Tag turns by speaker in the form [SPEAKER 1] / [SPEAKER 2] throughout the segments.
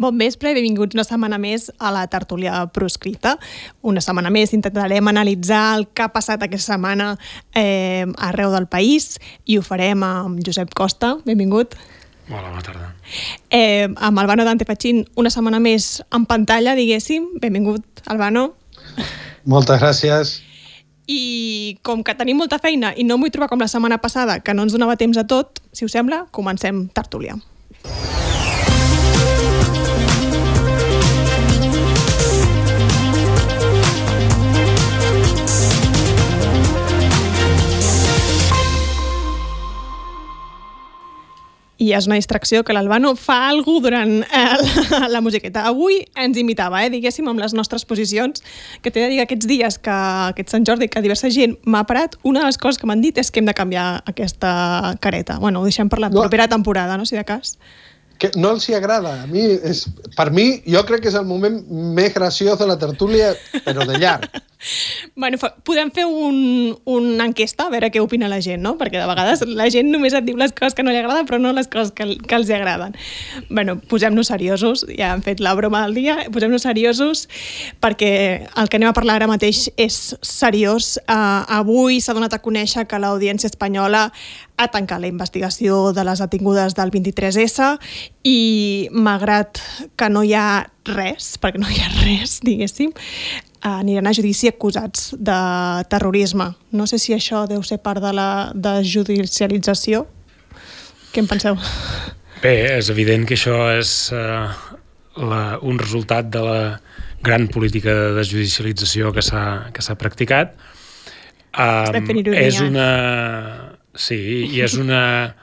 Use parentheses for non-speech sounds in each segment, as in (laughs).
[SPEAKER 1] Bon vespre i benvinguts una setmana més a la tertúlia proscrita. Una setmana més intentarem analitzar el que ha passat aquesta setmana eh, arreu del país i ho farem amb Josep Costa. Benvingut.
[SPEAKER 2] Hola, bona tarda.
[SPEAKER 1] Eh, amb Albano Dante Pachín una setmana més en pantalla, diguéssim. Benvingut, Albano.
[SPEAKER 3] Moltes gràcies.
[SPEAKER 1] I com que tenim molta feina i no m'ho vull trobar com la setmana passada, que no ens donava temps a tot, si us sembla, comencem tertúlia. I és una distracció que l'Albano fa alguna durant eh, la, la musiqueta. Avui ens imitava, eh, diguéssim, amb les nostres posicions, que t'he de dir que aquests dies, que aquest Sant Jordi, que diversa gent m'ha parat, una de les coses que m'han dit és que hem de canviar aquesta careta. Bueno, ho deixem per la no. propera temporada, no?, si de cas.
[SPEAKER 3] Que no els hi agrada. A mi, és, per mi, jo crec que és el moment més graciós de la tertúlia, però de llarg.
[SPEAKER 1] Bueno, podem fer un, una enquesta a veure què opina la gent, no? Perquè de vegades la gent només et diu les coses que no li agraden, però no les coses que, que els agraden. bueno, posem-nos seriosos, ja hem fet la broma del dia, posem-nos seriosos perquè el que anem a parlar ara mateix és seriós. Uh, avui s'ha donat a conèixer que l'Audiència Espanyola ha tancat la investigació de les detingudes del 23S i malgrat que no hi ha res, perquè no hi ha res, diguéssim, aniran a judici acusats de terrorisme. No sé si això deu ser part de la de judicialització. Què en penseu?
[SPEAKER 2] Bé, és evident que això és uh, la, un resultat de la gran política de desjudicialització que s'ha practicat.
[SPEAKER 1] Um,
[SPEAKER 2] és una... Sí, i és una,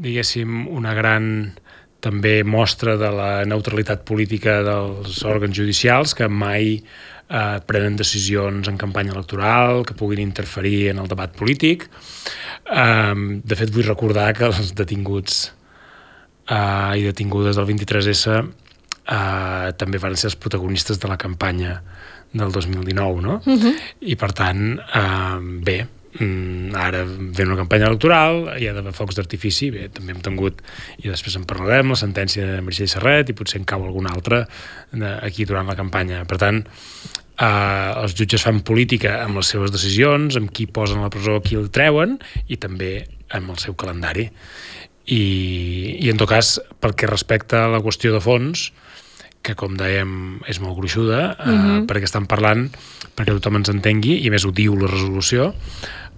[SPEAKER 2] diguéssim, una gran també mostra de la neutralitat política dels òrgans judicials que mai eh, prenen decisions en campanya electoral que puguin interferir en el debat polític. Eh, de fet, vull recordar que els detinguts eh, i detingudes del 23S eh, també van ser els protagonistes de la campanya del 2019, no? Uh -huh. I per tant, eh, bé, mm, ara ve una campanya electoral, hi ha d'haver focs d'artifici, bé, també hem tingut, i després en parlarem, la sentència de Meritxell Serret, i potser en cau alguna altra aquí durant la campanya. Per tant, eh, els jutges fan política amb les seves decisions, amb qui posen a la presó, qui el treuen, i també amb el seu calendari. I, i en tot cas, pel que respecta a la qüestió de fons, que com dèiem és molt gruixuda, eh, uh mhm. -huh. perquè estan parlant, perquè tothom ens entengui, i més ho diu la resolució,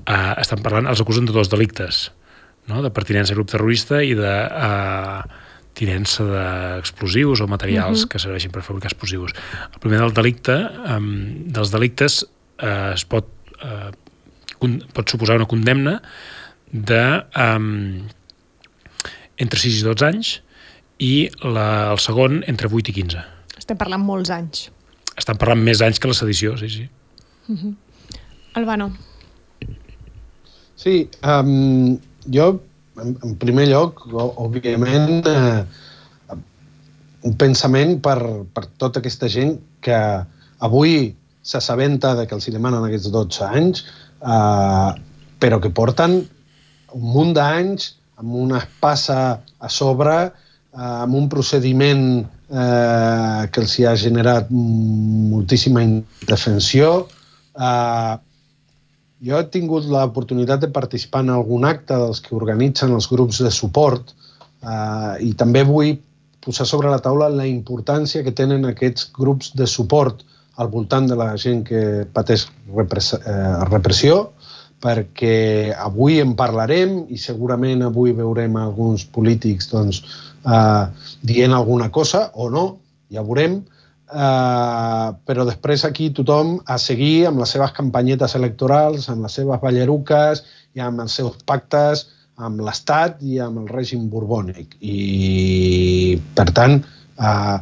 [SPEAKER 2] eh, estan parlant, els acusen de dos delictes, no? de pertinença a grup terrorista i de... Eh, tinença d'explosius o materials uh -huh. que serveixin per fabricar explosius. El primer del delicte, um, dels delictes eh, es pot, eh, pot suposar una condemna de um, entre 6 i 12 anys i la, el segon entre 8 i 15.
[SPEAKER 1] Estem parlant molts anys.
[SPEAKER 2] Estan parlant més anys que la sedició, sí, sí. Uh
[SPEAKER 1] -huh. Albano.
[SPEAKER 3] Sí, um, jo en, en primer lloc, òbviament, eh, un pensament per, per tota aquesta gent que avui s'assabenta de que els demanen aquests 12 anys, eh, però que porten un munt d'anys amb una espassa a sobre, eh, amb un procediment eh, que els hi ha generat moltíssima indefensió, eh, jo he tingut l'oportunitat de participar en algun acte dels que organitzen els grups de suport eh, i també vull posar sobre la taula la importància que tenen aquests grups de suport al voltant de la gent que pateix eh, repressió, perquè avui en parlarem i segurament avui veurem alguns polítics doncs, eh, dient alguna cosa o no, ja veurem, eh, però després aquí tothom a seguir amb les seves campanyetes electorals, amb les seves balleruques i amb els seus pactes amb l'Estat i amb el règim borbònic. I, per tant, eh,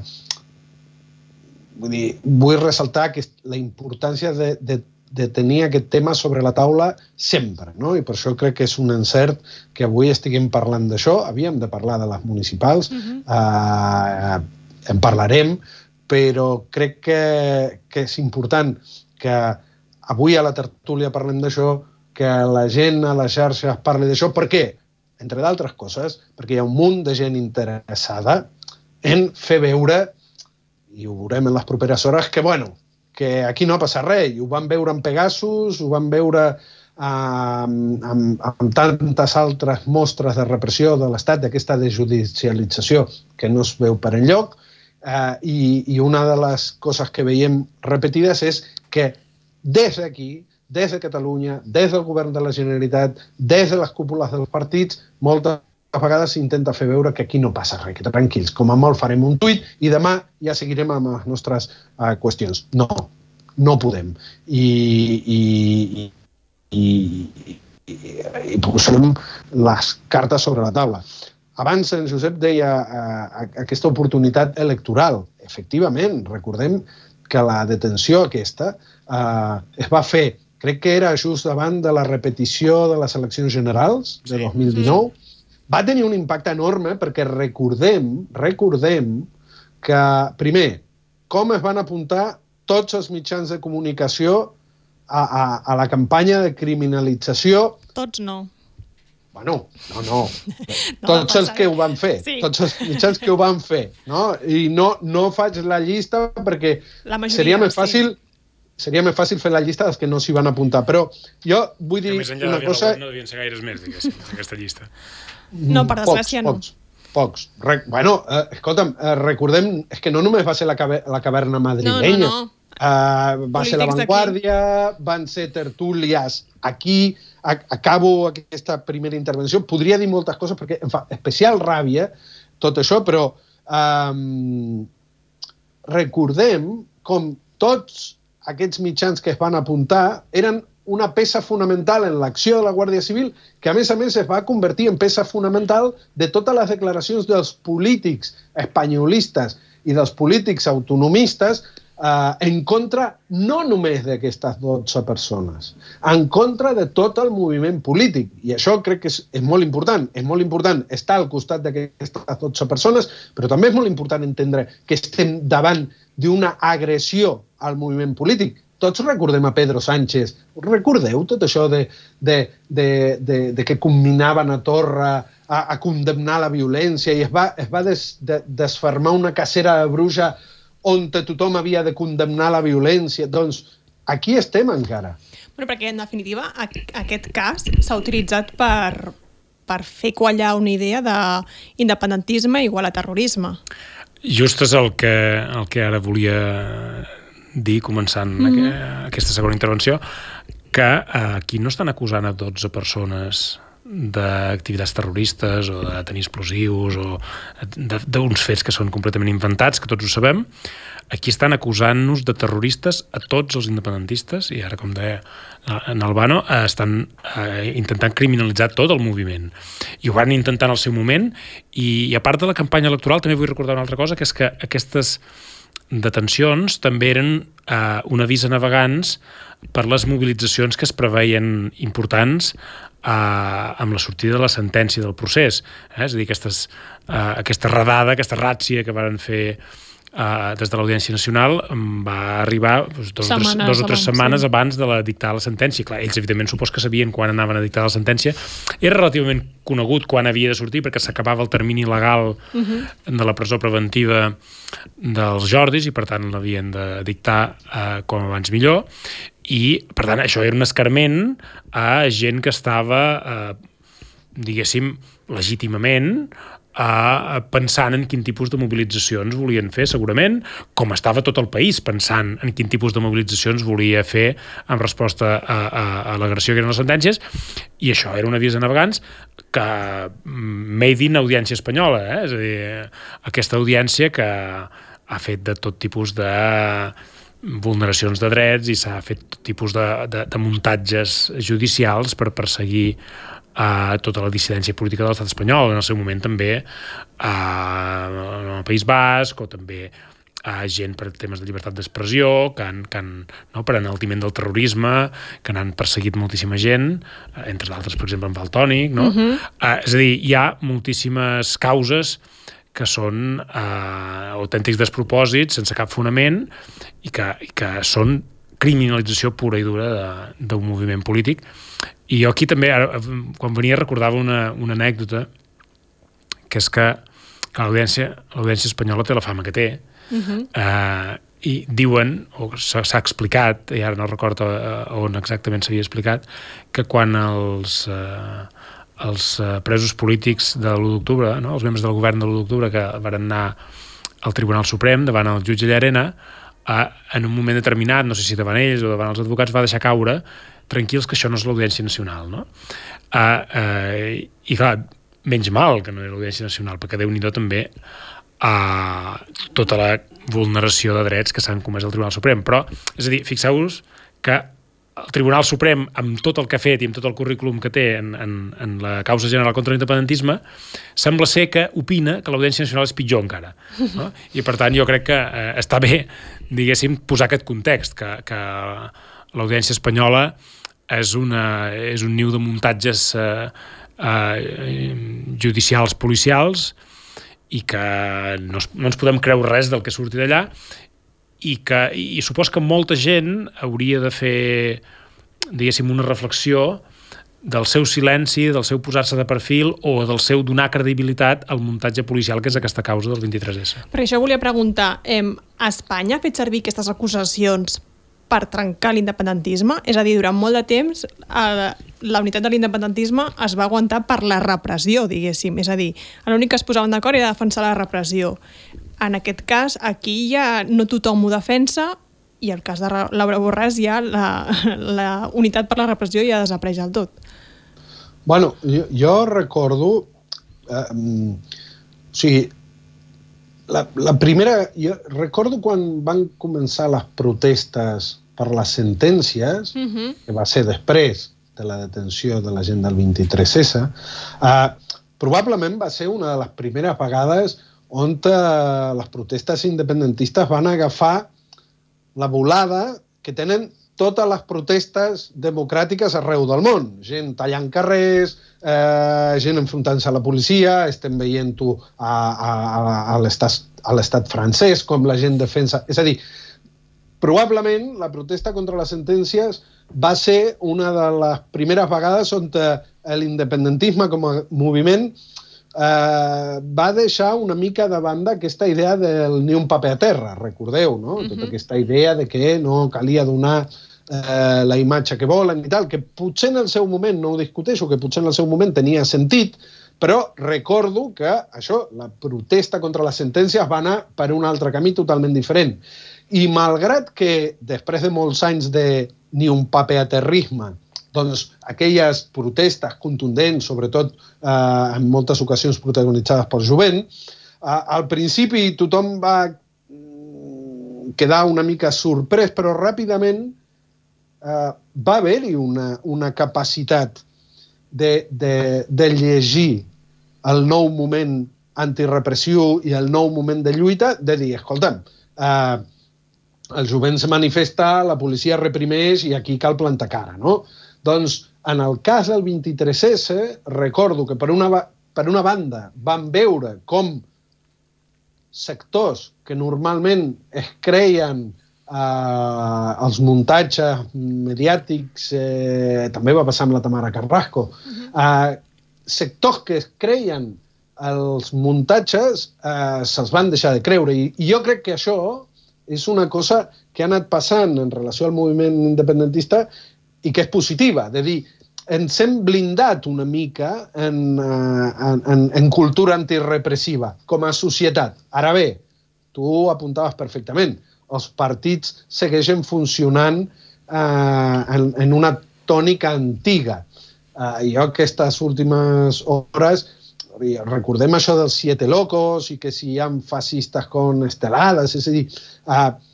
[SPEAKER 3] vull, dir, vull ressaltar que la importància de, de, de tenir aquest tema sobre la taula sempre, no? i per això crec que és un encert que avui estiguem parlant d'això. Havíem de parlar de les municipals, uh -huh. eh, en parlarem, però crec que, que és important que avui a la tertúlia parlem d'això, que la gent a les xarxes parli d'això. Per què? Entre d'altres coses, perquè hi ha un munt de gent interessada en fer veure, i ho veurem en les properes hores, que, bueno, que aquí no passa res. I ho van veure en Pegasus, ho van veure amb, amb, amb tantes altres mostres de repressió de l'Estat, d'aquesta desjudicialització que no es veu per enlloc, eh, i, i una de les coses que veiem repetides és que des d'aquí, des de Catalunya, des del govern de la Generalitat, des de les cúpules dels partits, moltes vegades s'intenta fer veure que aquí no passa res, que tranquils, com a molt farem un tuit i demà ja seguirem amb les nostres uh, qüestions. No, no podem. I, i, i, i, i posem les cartes sobre la taula. Abans en Josep deia uh, aquesta oportunitat electoral. Efectivament, recordem que la detenció aquesta uh, es va fer crec que era just davant de la repetició de les eleccions generals de 2019, va tenir un impacte enorme perquè recordem, recordem que, primer, com es van apuntar tots els mitjans de comunicació a, a, a la campanya de criminalització.
[SPEAKER 1] Tots no.
[SPEAKER 3] Bueno, no, no. (laughs) no tots els que ho van fer, sí. tots els mitjans que ho van fer, no? I no, no faig la llista perquè la majoria, seria més fàcil sí seria més fàcil fer la llista dels que no s'hi van apuntar. Però jo vull dir una cosa...
[SPEAKER 2] No devien ser gaires més, diguéssim, aquesta llista.
[SPEAKER 1] No, per desgràcia
[SPEAKER 3] pocs, no. Pocs, pocs. Re bueno, eh, escolta'm, eh, recordem, és que no només va ser la, caver la caverna madrilenya. No, no, no. Uh, va Polítics ser La Vanguardia, van ser tertúlies aquí, acabo aquesta primera intervenció, podria dir moltes coses perquè em fa especial ràbia tot això, però um, recordem com tots aquests mitjans que es van apuntar eren una peça fonamental en l'acció de la Guàrdia Civil, que a més a més es va convertir en peça fonamental de totes les declaracions dels polítics espanyolistes i dels polítics autonomistes eh, en contra no només d'aquestes 12 persones, en contra de tot el moviment polític. I això crec que és, és molt important. És molt important estar al costat d'aquestes 12 persones, però també és molt important entendre que estem davant d'una agressió al moviment polític. Tots recordem a Pedro Sánchez. Recordeu tot això de, de, de, de, de que combinaven a Torra a, a condemnar la violència i es va, es va des, de, desfermar una cacera de bruja on tothom havia de condemnar la violència. Doncs aquí estem encara.
[SPEAKER 1] Bueno, perquè, en definitiva, aquest cas s'ha utilitzat per, per fer quallar una idea d'independentisme igual a terrorisme.
[SPEAKER 2] Just és el que, el que ara volia dir, començant mm -hmm. aquesta segona intervenció, que eh, aquí no estan acusant a 12 persones d'activitats terroristes o de tenir explosius o d'uns fets que són completament inventats, que tots ho sabem, aquí estan acusant-nos de terroristes a tots els independentistes i ara, com deia en Albano, estan eh, intentant criminalitzar tot el moviment. I ho van intentar en el seu moment i, i a part de la campanya electoral també vull recordar una altra cosa, que és que aquestes detencions també eren eh, un avís a navegants per les mobilitzacions que es preveien importants eh, amb la sortida de la sentència del procés. Eh? És a dir, aquestes, eh, aquesta redada, aquesta ràtzia que van fer uh, des de l'Audiència Nacional va arribar doncs, dos, setmanes, dos o tres setmanes sí. abans de la dictar la sentència. Clar, ells, evidentment, supos que sabien quan anaven a dictar la sentència. Era relativament conegut quan havia de sortir perquè s'acabava el termini legal uh. -huh. de la presó preventiva dels Jordis i, per tant, l'havien de dictar uh, com abans millor. I, per tant, això era un escarment a gent que estava, uh, diguéssim, legítimament a, pensant en quin tipus de mobilitzacions volien fer, segurament, com estava tot el país pensant en quin tipus de mobilitzacions volia fer en resposta a, a, a l'agressió que eren les sentències, i això era un avís a navegants que mm, made in audiència espanyola, eh? és a dir, aquesta audiència que ha fet de tot tipus de vulneracions de drets i s'ha fet tot tipus de, de, de muntatges judicials per perseguir a tota la dissidència política de l'estat espanyol, en el seu moment també a, al País Basc o també a gent per temes de llibertat d'expressió, que han, que han no, per enaltiment del terrorisme, que n'han perseguit moltíssima gent, entre d'altres, per exemple, en Valtònic, no? Uh -huh. uh, és a dir, hi ha moltíssimes causes que són uh, autèntics despropòsits, sense cap fonament, i que, i que són criminalització pura i dura d'un moviment polític i jo aquí també, ara, quan venia, recordava una, una anècdota, que és que que l'audiència espanyola té la fama que té, uh -huh. eh, i diuen, o s'ha explicat, i ara no recordo eh, on exactament s'havia explicat, que quan els, eh, els eh, presos polítics de l'1 d'octubre, no? els membres del govern de l'1 d'octubre que van anar al Tribunal Suprem davant el jutge Llarena, eh, en un moment determinat, no sé si davant ells o davant els advocats, va deixar caure tranquils que això no és l'Audiència Nacional, no? Uh, uh, I clar, menys mal que no era l'Audiència Nacional, perquè déu nhi també a tota la vulneració de drets que s'han comès al Tribunal Suprem. Però, és a dir, fixeu-vos que el Tribunal Suprem, amb tot el que ha fet i amb tot el currículum que té en, en, en la causa general contra l'independentisme, sembla ser que opina que l'Audiència Nacional és pitjor encara. No? I, per tant, jo crec que eh, està bé, diguéssim, posar aquest context, que, que l'Audiència Espanyola és, una, és un niu de muntatges eh, eh, judicials, policials, i que no, no ens podem creure res del que surti d'allà i, que, i supos que molta gent hauria de fer diguéssim una reflexió del seu silenci, del seu posar-se de perfil o del seu donar credibilitat al muntatge policial que és aquesta causa del 23S.
[SPEAKER 1] Per això volia preguntar, eh, Espanya ha fet servir aquestes acusacions per trencar l'independentisme? És a dir, durant molt de temps eh, la unitat de l'independentisme es va aguantar per la repressió, diguéssim. És a dir, l'únic que es posaven d'acord era defensar la repressió. En aquest cas, aquí ja no tothom ho defensa i el cas de Laura Borràs ja la, (laughs) la unitat per la repressió ja desapareix del tot.
[SPEAKER 3] Bueno, jo, jo recordo... Eh, o sigui, la, la primera... Jo recordo quan van començar les protestes per les sentències, uh mhm. -huh. que va ser després de la detenció de la gent del 23S, eh, probablement va ser una de les primeres vegades on eh, les protestes independentistes van agafar la volada que tenen totes les protestes democràtiques arreu del món. Gent tallant carrers, eh, gent enfrontant-se a la policia, estem veient-ho a, a, a, a l'estat francès, com la gent defensa... És a dir, probablement la protesta contra les sentències va ser una de les primeres vegades on eh, l'independentisme com a moviment eh, va deixar una mica de banda aquesta idea del ni un paper a terra, recordeu, no? Uh -huh. Tota aquesta idea de que no calia donar eh, la imatge que volen i tal, que potser en el seu moment, no ho discuteixo, que potser en el seu moment tenia sentit, però recordo que això, la protesta contra les sentències va anar per un altre camí totalment diferent. I malgrat que després de molts anys de ni un paper aterrisme doncs, aquelles protestes contundents, sobretot eh, en moltes ocasions protagonitzades pel jovent, eh, al principi tothom va mm, quedar una mica sorprès, però ràpidament eh, va haver-hi una, una capacitat de, de, de llegir el nou moment antirepressiu i el nou moment de lluita, de dir, escolta'm, eh, el jovent se manifesta, la policia reprimeix i aquí cal plantar cara, no? Doncs, en el cas del 23S, recordo que per una, per una banda vam veure com sectors que normalment es creien eh, els muntatges mediàtics, eh, també va passar amb la Tamara Carrasco, eh, sectors que es creien els muntatges eh, se'ls van deixar de creure. I, i jo crec que això és una cosa que ha anat passant en relació al moviment independentista i que és positiva, de dir, ens hem blindat una mica en, uh, en, en, en cultura antirepressiva com a societat. Ara bé, tu apuntaves perfectament, els partits segueixen funcionant uh, en, en una tònica antiga. Uh, jo aquestes últimes hores recordem això dels siete locos i que si hi ha fascistes con estelades, és a dir, els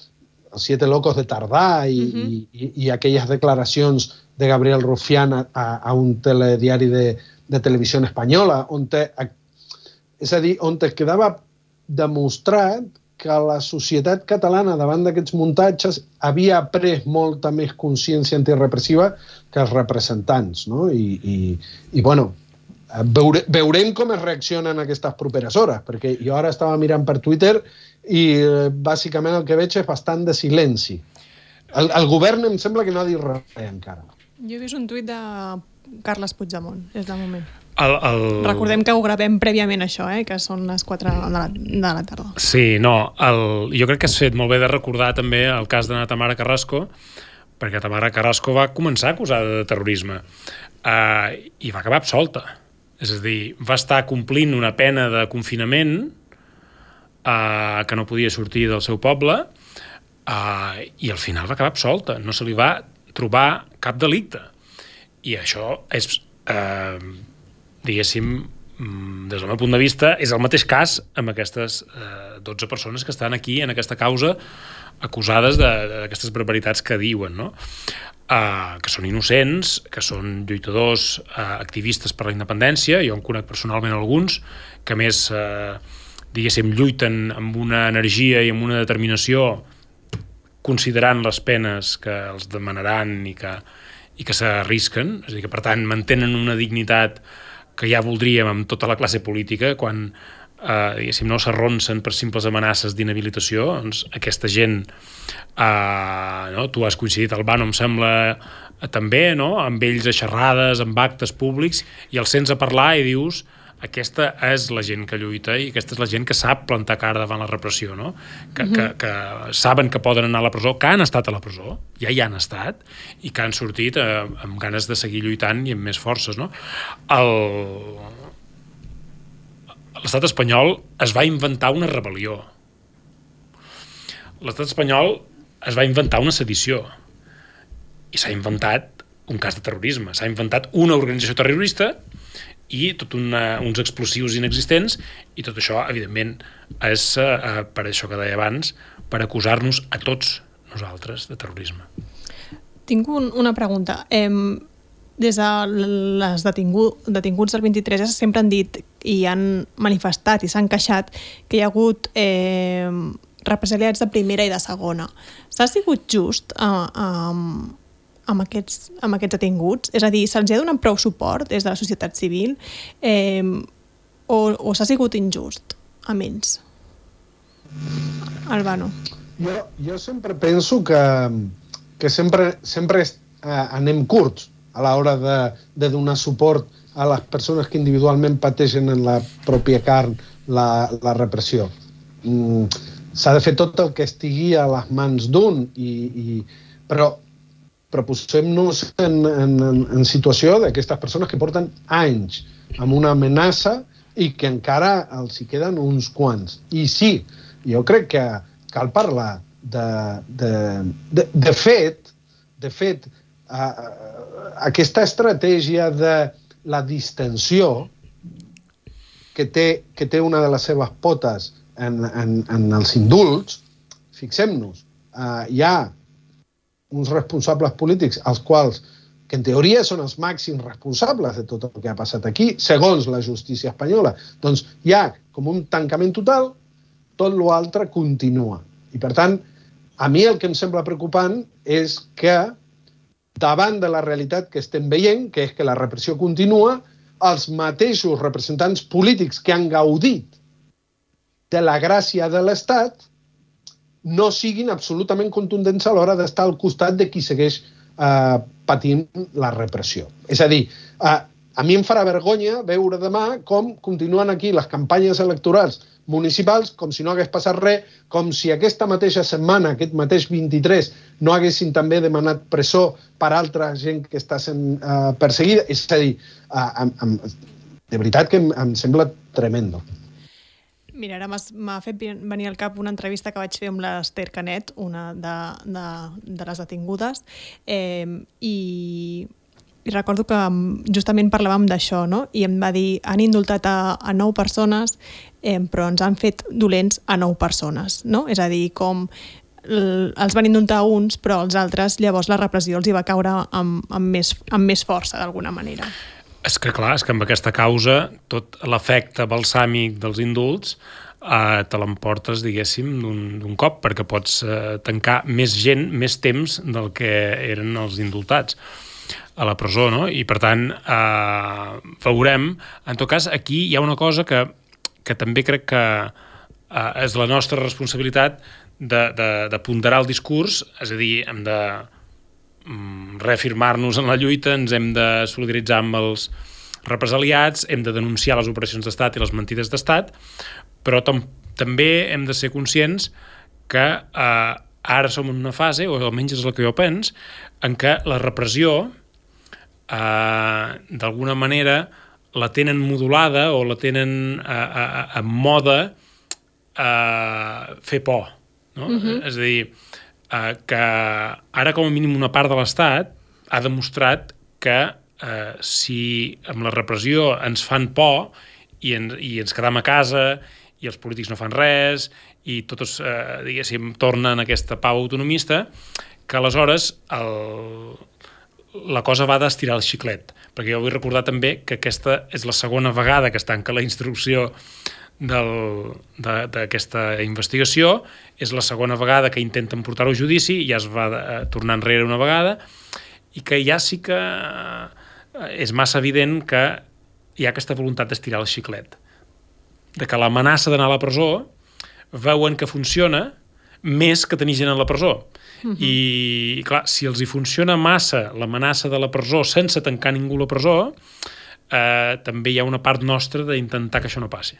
[SPEAKER 3] Siete Locos de Tardà i, uh -huh. i, i aquelles declaracions de Gabriel Rufián a, a un telediari de, de televisió espanyola, on te, és a dir, on es quedava demostrat que la societat catalana davant d'aquests muntatges havia pres molta més consciència antirepressiva que els representants, no? I, i, i bueno, veure, veurem com es reaccionen aquestes properes hores, perquè jo ara estava mirant per Twitter i eh, bàsicament el que veig és bastant de silenci. El, el govern em sembla que no ha dit res encara.
[SPEAKER 1] Jo he vist un tuit de Carles Puigdemont, és de moment.
[SPEAKER 2] El, el...
[SPEAKER 1] Recordem que ho gravem prèviament això, eh? que són les 4 de la, de la tarda.
[SPEAKER 2] Sí, no, el, jo crec que has fet molt bé de recordar també el cas de Tamara Carrasco, perquè Tamara Carrasco va començar acusada de terrorisme uh, i va acabar absolta. És a dir, va estar complint una pena de confinament uh, que no podia sortir del seu poble uh, i al final va acabar absolta. No se li va trobar cap delicte. I això és... Uh, diguéssim, mm, des del meu punt de vista, és el mateix cas amb aquestes eh, 12 persones que estan aquí en aquesta causa acusades d'aquestes barbaritats que diuen, no? Uh, que són innocents, que són lluitadors uh, activistes per la independència, jo en conec personalment alguns, que més, uh, diguéssim, lluiten amb una energia i amb una determinació considerant les penes que els demanaran i que, i que s'arrisquen, és a dir, que per tant mantenen una dignitat que ja voldríem amb tota la classe política quan eh, no s'arronsen per simples amenaces d'inhabilitació, doncs aquesta gent, eh, no? tu has coincidit, Albano, em sembla, eh, també, no? amb ells a xerrades, amb actes públics, i els sents a parlar i dius aquesta és la gent que lluita i aquesta és la gent que sap plantar cara davant la repressió, no? que, uh -huh. que, mhm. que saben que poden anar a la presó, que han estat a la presó, ja hi han estat, i que han sortit eh, amb ganes de seguir lluitant i amb més forces. No? L'estat espanyol es va inventar una rebel·lió. L'estat espanyol es va inventar una sedició i s'ha inventat un cas de terrorisme. S'ha inventat una organització terrorista i tot una, uns explosius inexistents i tot això, evidentment, és eh, per això que deia abans, per acusar-nos a tots nosaltres de terrorisme.
[SPEAKER 1] Tinc un, una pregunta. Eh, des de les detingu, detinguts del 23 sempre han dit i han manifestat i s'han queixat que hi ha hagut eh, represaliats de primera i de segona. S'ha sigut just eh, eh, amb aquests, amb aquests detinguts? És a dir, se'ls ha donat prou suport des de la societat civil eh, o, o s'ha sigut injust amb ells? Albano.
[SPEAKER 3] Jo, jo sempre penso que, que sempre, sempre eh, anem curts a l'hora de, de donar suport a les persones que individualment pateixen en la pròpia carn la, la repressió. Mm, S'ha de fer tot el que estigui a les mans d'un, i, i, però però posem-nos en, en, en situació d'aquestes persones que porten anys amb una amenaça i que encara els hi queden uns quants. I sí, jo crec que cal parlar de, de, de, de fet, de fet, uh, aquesta estratègia de la distensió que té, que té una de les seves potes en, en, en els indults, fixem-nos, uh, hi ha uns responsables polítics, als quals que en teoria són els màxims responsables de tot el que ha passat aquí, segons la justícia espanyola, doncs hi ha com un tancament total, tot l'altre continua. I per tant, a mi el que em sembla preocupant és que davant de la realitat que estem veient, que és que la repressió continua, els mateixos representants polítics que han gaudit de la gràcia de l'Estat no siguin absolutament contundents a l'hora d'estar al costat de qui segueix eh, patint la repressió. És a dir, eh, a mi em farà vergonya veure demà com continuen aquí les campanyes electorals municipals com si no hagués passat res, com si aquesta mateixa setmana, aquest mateix 23, no haguessin també demanat presó per altra gent que està sent eh, perseguida. És a dir, eh, em, em, de veritat que em, em sembla tremendo.
[SPEAKER 1] Mira, ara m'ha fet venir al cap una entrevista que vaig fer amb l'Ester Canet, una de, de, de les detingudes, eh, i, i recordo que justament parlàvem d'això, no? i em va dir, han indultat a, a nou persones, eh, però ens han fet dolents a nou persones. No? És a dir, com els van indultar uns, però els altres, llavors la repressió els hi va caure amb, amb, més, amb més força, d'alguna manera.
[SPEAKER 2] És que clar, és que amb aquesta causa tot l'efecte balsàmic dels indults eh, te l'emportes, diguéssim, d'un cop, perquè pots eh, tancar més gent, més temps del que eren els indultats a la presó, no? I per tant, eh, veurem. En tot cas, aquí hi ha una cosa que, que també crec que eh, és la nostra responsabilitat de, de, de ponderar el discurs, és a dir, hem de Mm, reafirmar-nos en la lluita, ens hem de solidaritzar amb els, represaliats, hem de denunciar les operacions d'estat i les mentides d'estat, però tam també hem de ser conscients que eh, ara som en una fase, o almenys és el que jo pens, en què la repressió eh, d'alguna manera la tenen modulada o la tenen en moda eh, fer por. No? Uh -huh. És a dir, eh, que ara com a mínim una part de l'Estat ha demostrat que eh, si amb la repressió ens fan por i, en, i ens quedam a casa i els polítics no fan res i tots, eh, diguéssim, tornen a aquesta pau autonomista, que aleshores el, la cosa va d'estirar el xiclet. Perquè jo vull recordar també que aquesta és la segona vegada que es tanca la instrucció d'aquesta investigació. És la segona vegada que intenten portar-ho a judici, ja es va eh, tornar enrere una vegada, i que ja sí que eh, és massa evident que hi ha aquesta voluntat d'estirar el xiclet. De que l'amenaça d'anar a la presó veuen que funciona més que tenir gent a la presó. Uh -huh. I, clar, si els hi funciona massa l'amenaça de la presó sense tancar ningú la presó, eh, també hi ha una part nostra d'intentar que això no passi.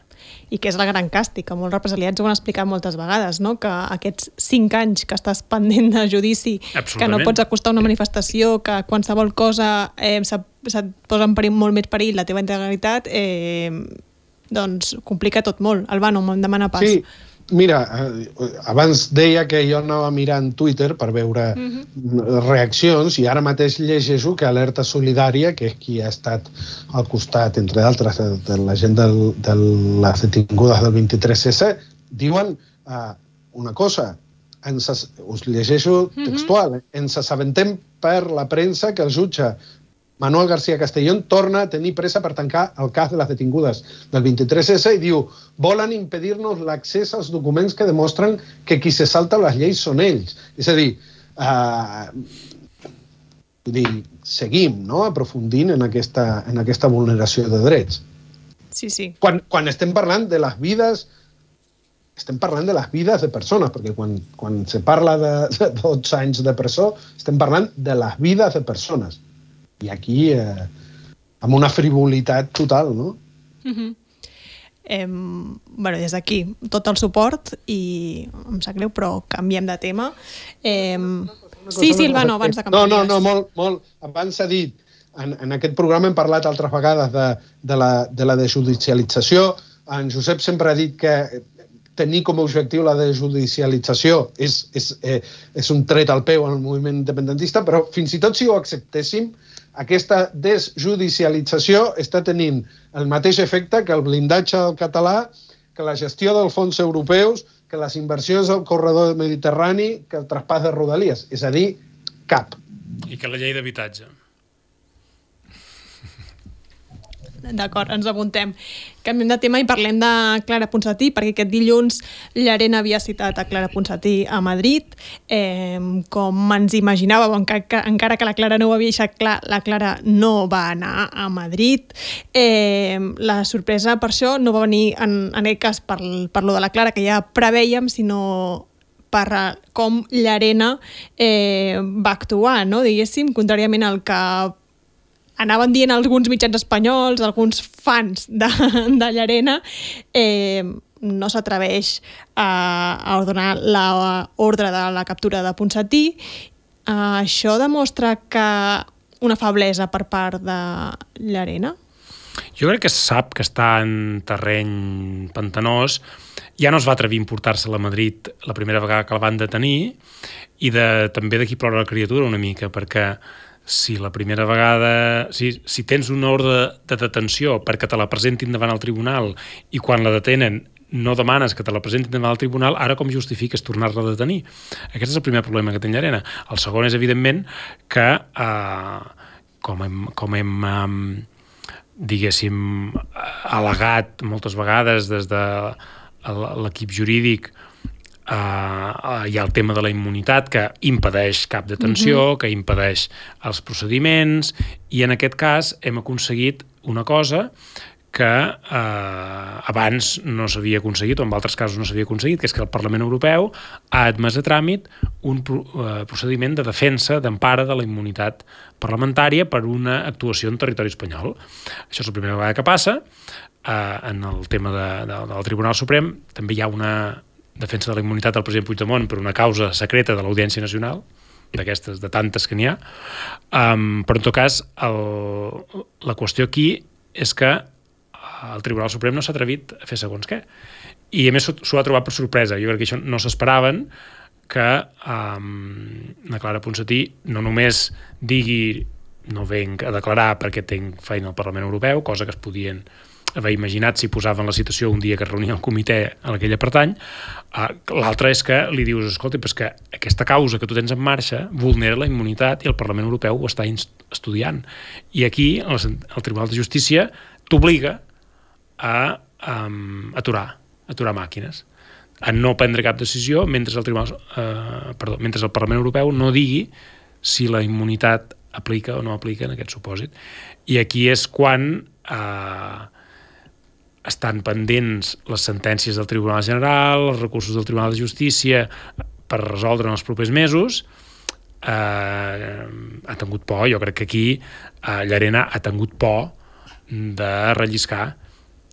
[SPEAKER 1] I que és la gran càstig, que molts represaliats ho han explicat moltes vegades, no? que aquests cinc anys que estàs pendent de judici, que no pots acostar una manifestació, que qualsevol cosa eh, se't, se posa en perill, molt més perill la teva integritat, eh, doncs complica tot molt. Albano, me'n demana pas.
[SPEAKER 3] Sí, Mira, eh, abans deia que jo anava mirant Twitter per veure uh mhm. -huh. reaccions i ara mateix llegeixo que Alerta Solidària, que és qui ha estat al costat, entre d'altres, de, de la gent del, de les detingudes del 23S, diuen uh, una cosa, ens, us llegeixo mhm. textual, uh -huh. ens assabentem per la premsa que el jutge Manuel García Castellón torna a tenir pressa per tancar el cas de les detingudes del 23S i diu volen impedir-nos l'accés als documents que demostren que qui se salta les lleis són ells. És a dir, eh, dir seguim no? aprofundint en aquesta, en aquesta vulneració de drets.
[SPEAKER 1] Sí, sí.
[SPEAKER 3] Quan, quan estem parlant de les vides estem parlant de les vides de persones, perquè quan, quan se parla de, de 12 anys de presó, estem parlant de les vides de persones i aquí eh, amb una frivolitat total, no?
[SPEAKER 1] Mm -hmm. Eh, bueno, des d'aquí, tot el suport i em sap greu, però canviem de tema. Eh, sí, Silvano, abans de canviar.
[SPEAKER 3] No, no, no, molt, molt. Abans s'ha dit, en, en aquest programa hem parlat altres vegades de, de, la, de la desjudicialització. En Josep sempre ha dit que tenir com a objectiu la desjudicialització és, és, eh, és un tret al peu al moviment independentista, però fins i tot si ho acceptéssim, aquesta desjudicialització està tenint el mateix efecte que el blindatge del català, que la gestió dels fons europeus, que les inversions al corredor mediterrani, que el traspàs de rodalies. És a dir, cap.
[SPEAKER 2] I que la llei d'habitatge.
[SPEAKER 1] D'acord, ens apuntem. Canviem de tema i parlem de Clara Ponsatí, perquè aquest dilluns l'Arena havia citat a Clara Ponsatí a Madrid. Eh, com ens imaginàvem, encara que, encara que la Clara no ho havia deixat clar, la Clara no va anar a Madrid. Eh, la sorpresa per això no va venir, en, en aquest cas, per, per lo de la Clara, que ja preveiem, sinó per com l'Arena eh, va actuar, no? diguéssim, contràriament al que anaven dient alguns mitjans espanyols, alguns fans de, de Llarena, eh, no s'atreveix a, a ordenar l'ordre de la captura de Ponsatí. Eh, això demostra que una feblesa per part de Llarena?
[SPEAKER 2] Jo crec que sap que està en terreny pantanós. Ja no es va atrevir a importar-se a Madrid la primera vegada que la van detenir i de, també d'aquí plora la criatura una mica, perquè si la primera vegada... Si, si tens una ordre de detenció perquè te la presentin davant el tribunal i quan la detenen no demanes que te la presentin davant el tribunal, ara com justifiques tornar-la a detenir? Aquest és el primer problema que té Llarena. El segon és, evidentment, que eh, com hem, com hem eh, diguéssim, al·legat moltes vegades des de l'equip jurídic Uh, hi ha el tema de la immunitat que impedeix cap detenció, mhm. -huh. que impedeix els procediments i en aquest cas hem aconseguit una cosa que eh, abans no s'havia aconseguit, o en altres casos no s'havia aconseguit, que és que el Parlament Europeu ha admès a tràmit un eh, procediment de defensa, d'empara de la immunitat parlamentària per una actuació en territori espanyol. Això és la primera vegada que passa. Eh, en el tema de, de, del Tribunal Suprem també hi ha una defensa de la immunitat del president Puigdemont per una causa secreta de l'Audiència Nacional, d'aquestes, de tantes que n'hi ha. Um, però, en tot cas, el, la qüestió aquí és que el Tribunal Suprem no s'ha atrevit a fer segons què. I a més s'ho ha trobat per sorpresa. Jo crec que això no s'esperaven que um, la Clara Ponsatí no només digui no venc a declarar perquè tinc feina al Parlament Europeu, cosa que es podien haver imaginat si posaven la situació un dia que es reunia el comitè a la que ella pertany. Uh, L'altre és que li dius, escolta, però és que aquesta causa que tu tens en marxa vulnera la immunitat i el Parlament Europeu ho està estudiant. I aquí el, el Tribunal de Justícia t'obliga a um, aturar, aturar màquines a no prendre cap decisió mentre el, Tribunal, eh, perdó, mentre el Parlament Europeu no digui si la immunitat aplica o no aplica en aquest supòsit. I aquí és quan eh, estan pendents les sentències del Tribunal General, els recursos del Tribunal de Justícia per resoldre en els propers mesos, eh, ha tingut por, jo crec que aquí eh, Llarena ha tingut por de relliscar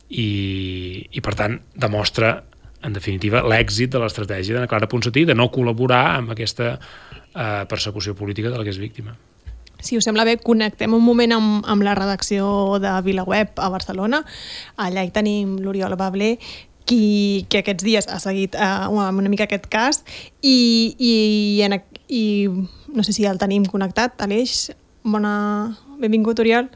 [SPEAKER 2] i, i per tant demostra en definitiva l'èxit de l'estratègia de Clara Ponsatí de no col·laborar amb aquesta eh, persecució política de la que és víctima.
[SPEAKER 1] Si us sembla bé, connectem un moment amb, amb la redacció de VilaWeb a Barcelona. Allà hi tenim l'Oriol Babler, qui, que aquests dies ha seguit uh, una mica aquest cas i, i, en, i no sé si el tenim connectat, Aleix. Bona... Benvingut, Oriol.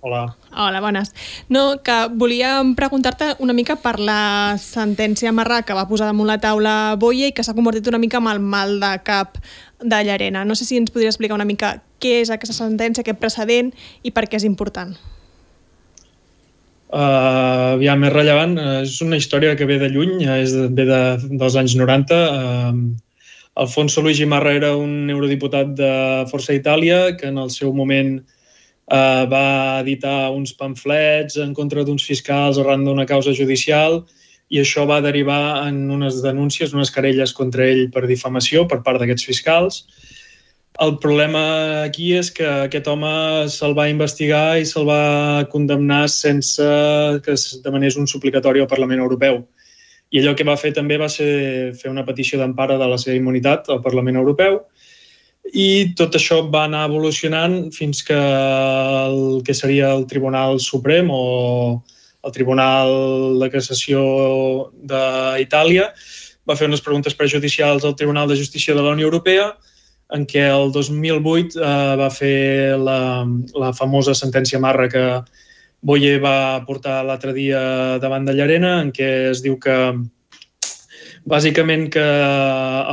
[SPEAKER 4] Hola.
[SPEAKER 1] Hola, bones. No, que volíem preguntar-te una mica per la sentència marrà que va posar damunt la taula Boye i que s'ha convertit una mica amb el mal de cap de Llarena. No sé si ens podries explicar una mica què és aquesta sentència, aquest precedent i per què és important.
[SPEAKER 4] Uh, ja més rellevant, uh, és una història que ve de lluny, uh, és de, ve de, dels anys 90. Uh, Alfonso Luigi Marra era un eurodiputat de Força Itàlia que en el seu moment eh, va editar uns pamflets en contra d'uns fiscals arran d'una causa judicial i això va derivar en unes denúncies, unes querelles contra ell per difamació per part d'aquests fiscals. El problema aquí és que aquest home se'l va investigar i se'l va condemnar sense que es demanés un suplicatori al Parlament Europeu. I allò que va fer també va ser fer una petició d'empara de la seva immunitat al Parlament Europeu, i tot això va anar evolucionant fins que el que seria el Tribunal Suprem o el Tribunal de Cassació d'Itàlia va fer unes preguntes prejudicials al Tribunal de Justícia de la Unió Europea en què el 2008 eh, va fer la, la famosa sentència marra que Boye va portar l'altre dia davant de Llarena, en què es diu que bàsicament que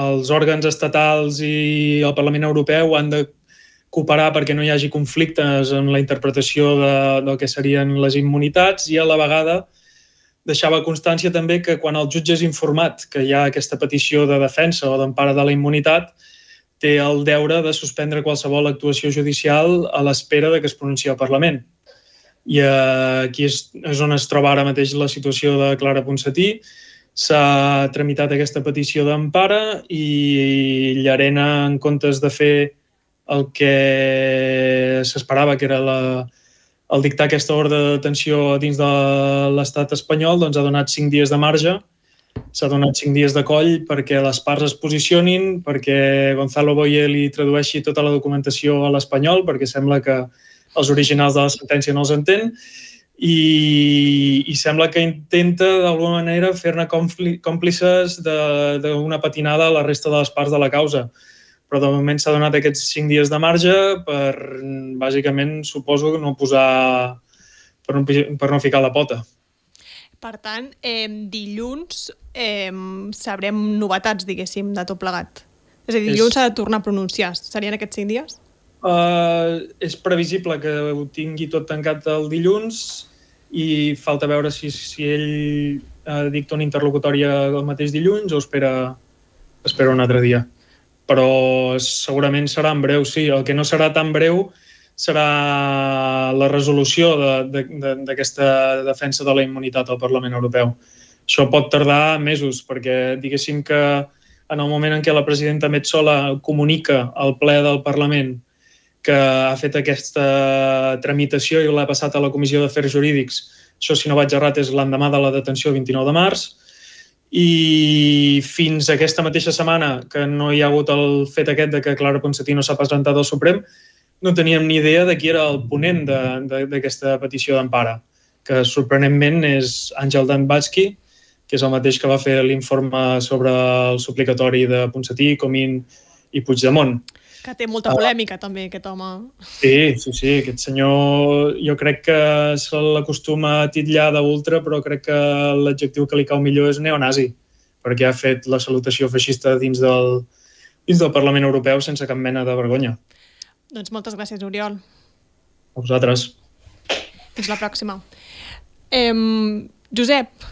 [SPEAKER 4] els òrgans estatals i el Parlament Europeu han de cooperar perquè no hi hagi conflictes en la interpretació de, del que serien les immunitats i a la vegada deixava constància també que quan el jutge és informat que hi ha aquesta petició de defensa o d'empara de la immunitat, té el deure de suspendre qualsevol actuació judicial a l'espera de que es pronunciï el Parlament. I aquí és, és on es troba ara mateix la situació de Clara Ponsatí, s'ha tramitat aquesta petició d'empara i Llarena, en comptes de fer el que s'esperava, que era la, el dictar aquesta ordre de detenció dins de l'estat espanyol, doncs ha donat cinc dies de marge, s'ha donat cinc dies de coll perquè les parts es posicionin, perquè Gonzalo Boye li tradueixi tota la documentació a l'espanyol, perquè sembla que els originals de la sentència no els entén, i, i sembla que intenta d'alguna manera fer-ne còmplices d'una patinada a la resta de les parts de la causa. Però de moment s'ha donat aquests cinc dies de marge per, bàsicament, suposo, no posar... per no, per no ficar la pota.
[SPEAKER 1] Per tant, eh, dilluns eh, sabrem novetats, diguéssim, de tot plegat. És a dir, dilluns s'ha de tornar a pronunciar. Serien aquests cinc dies?
[SPEAKER 4] Uh, és previsible que ho tingui tot tancat el dilluns i falta veure si, si ell uh, dicta una interlocutòria el mateix dilluns o espera, espera un altre dia. Però segurament serà en breu, sí. El que no serà tan breu serà la resolució d'aquesta de, de, defensa de la immunitat al Parlament Europeu. Això pot tardar mesos, perquè diguéssim que en el moment en què la presidenta Metzola comunica al ple del Parlament que ha fet aquesta tramitació i l'ha passat a la Comissió d'Afers Jurídics, això, si no vaig errat, és l'endemà de la detenció, 29 de març, i fins aquesta mateixa setmana que no hi ha hagut el fet aquest de que Clara Ponsatí no s'ha presentat al Suprem, no teníem ni idea de qui era el ponent d'aquesta petició d'empara, que sorprenentment és Àngel Danbatsky, que és el mateix que va fer l'informe sobre el suplicatori de Ponsatí, Comín i Puigdemont.
[SPEAKER 1] Que té molta polèmica, també, aquest home.
[SPEAKER 4] Sí, sí, sí. Aquest senyor, jo crec que se l'acostuma a titllar d'ultra, però crec que l'adjectiu que li cau millor és neonazi, perquè ha fet la salutació feixista dins del, dins del Parlament Europeu sense cap mena de vergonya.
[SPEAKER 1] Doncs moltes gràcies, Oriol.
[SPEAKER 4] A vosaltres.
[SPEAKER 1] Fins la pròxima. Eh, Josep,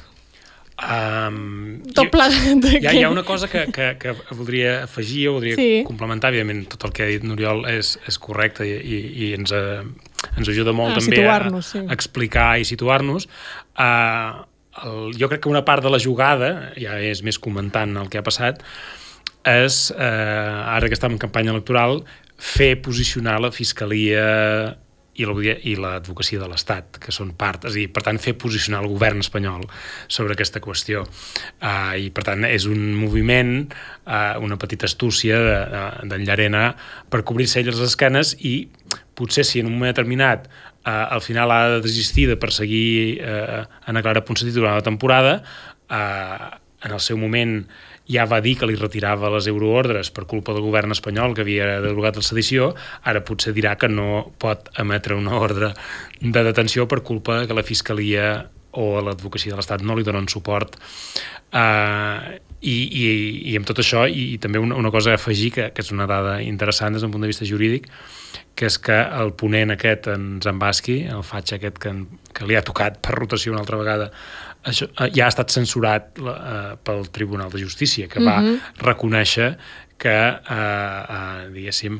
[SPEAKER 2] Um,
[SPEAKER 1] Tot plegat.
[SPEAKER 2] Hi, hi ha una cosa que, que, que voldria afegir o voldria
[SPEAKER 1] Sí.
[SPEAKER 2] complementar. Evidentment, tot el que ha dit n'Oriol és, és correcte i, i, i ens, eh, ens ajuda molt
[SPEAKER 1] A
[SPEAKER 2] també a,
[SPEAKER 1] sí.
[SPEAKER 2] a explicar i situar-nos. Uh, el, jo crec que una part de la jugada, ja és més comentant el que ha passat, és, eh, ara que estem en campanya electoral, fer posicionar la Fiscalia i l'advocacia de l'Estat, que són part, és a dir, per tant, fer posicionar el govern espanyol sobre aquesta qüestió. Uh, I, per tant, és un moviment, uh, una petita astúcia d'en de, de, Llarena per cobrir-se ell les esquenes i potser si en un moment determinat uh, al final ha de desistir de perseguir uh, Ana Clara Ponsatí durant la temporada, uh, en el seu moment ja va dir que li retirava les euroordres per culpa del govern espanyol que havia derogat la sedició, ara potser dirà que no pot emetre una ordre de detenció per culpa que la Fiscalia o l'advocacia de l'Estat no li donen suport. Uh, i, i, I amb tot això, i, i també una, una cosa a afegir, que, que és una dada interessant des d'un punt de vista jurídic, que és que el ponent aquest, en Zambaschi, el faig aquest que, que li ha tocat per rotació una altra vegada, això, eh, ja ha estat censurat uh, pel Tribunal de Justícia, que va uh -huh. reconèixer que, uh, uh, diguéssim,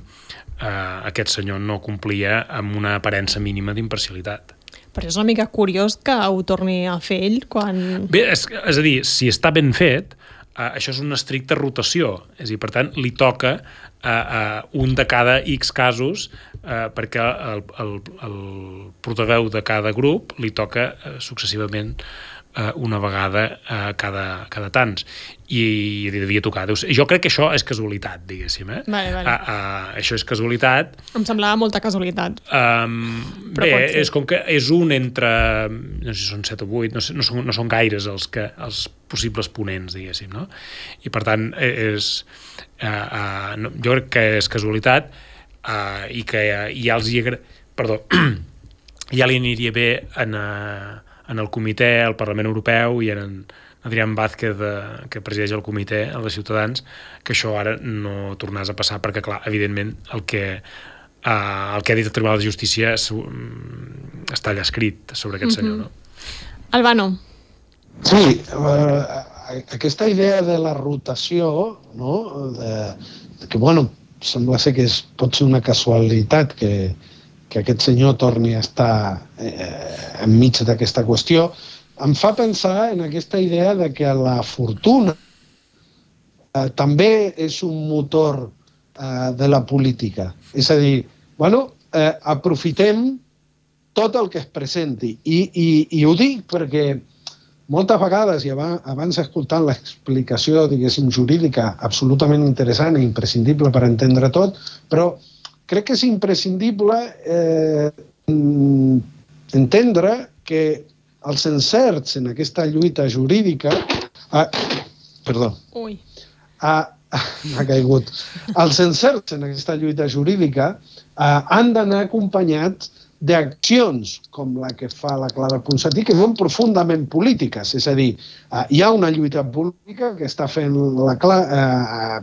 [SPEAKER 2] uh, aquest senyor no complia amb una aparença mínima d'imparcialitat.
[SPEAKER 1] Però és una mica curiós que ho torni a fer ell quan...
[SPEAKER 2] Bé, és, és a dir, si està ben fet, uh, això és una estricta rotació. És a dir, per tant, li toca uh, uh, un de cada X casos uh, perquè el, el, el portaveu de cada grup li toca uh, successivament uh, una vegada uh, cada, cada tants i li devia tocar. Deu ser- Jo crec que això és casualitat, diguéssim. Eh?
[SPEAKER 1] Vale, vale.
[SPEAKER 2] Uh, uh, això és casualitat.
[SPEAKER 1] Em semblava molta casualitat.
[SPEAKER 2] Um,
[SPEAKER 1] Però
[SPEAKER 2] bé, és com que és un entre, no sé si són 7 o 8, no, sé, no, són, no són gaires els, que, els possibles ponents, diguéssim, no? I per tant, eh, és, uh, uh, no, jo crec que és casualitat uh, i que ja els hi agra... Perdó, (clears throat) ja li aniria bé en, uh, en el comitè, al Parlament Europeu i en Adrián Vázquez, de, que presideix el comitè, el de Ciutadans, que això ara no tornés a passar, perquè, clar, evidentment, el que, uh, el que ha dit el Tribunal de Justícia és, um, està allà escrit sobre aquest senyor, no?
[SPEAKER 1] Albano,
[SPEAKER 3] Sí, eh, aquesta idea de la rotació, no? de, de que, bueno, sembla ser que és, pot ser una casualitat que, que aquest senyor torni a estar eh, enmig d'aquesta qüestió, em fa pensar en aquesta idea de que la fortuna eh, també és un motor eh, de la política. És a dir, bueno, eh, aprofitem tot el que es presenti. I, i, i ho dic perquè moltes vegades, i aba- abans escoltant l'explicació, diguéssim, jurídica absolutament interessant i imprescindible per entendre tot, però crec que és imprescindible eh, entendre que els encerts en aquesta lluita jurídica... Ah, perdó,
[SPEAKER 1] ui, (laughs)
[SPEAKER 3] ha, ha caigut. Els encerts en aquesta lluita jurídica eh, han d'anar acompanyats d'accions com la que fa la Clara Ponsatí, que són profundament polítiques. És a dir, eh, hi ha una lluita política que està fent la Cla- eh,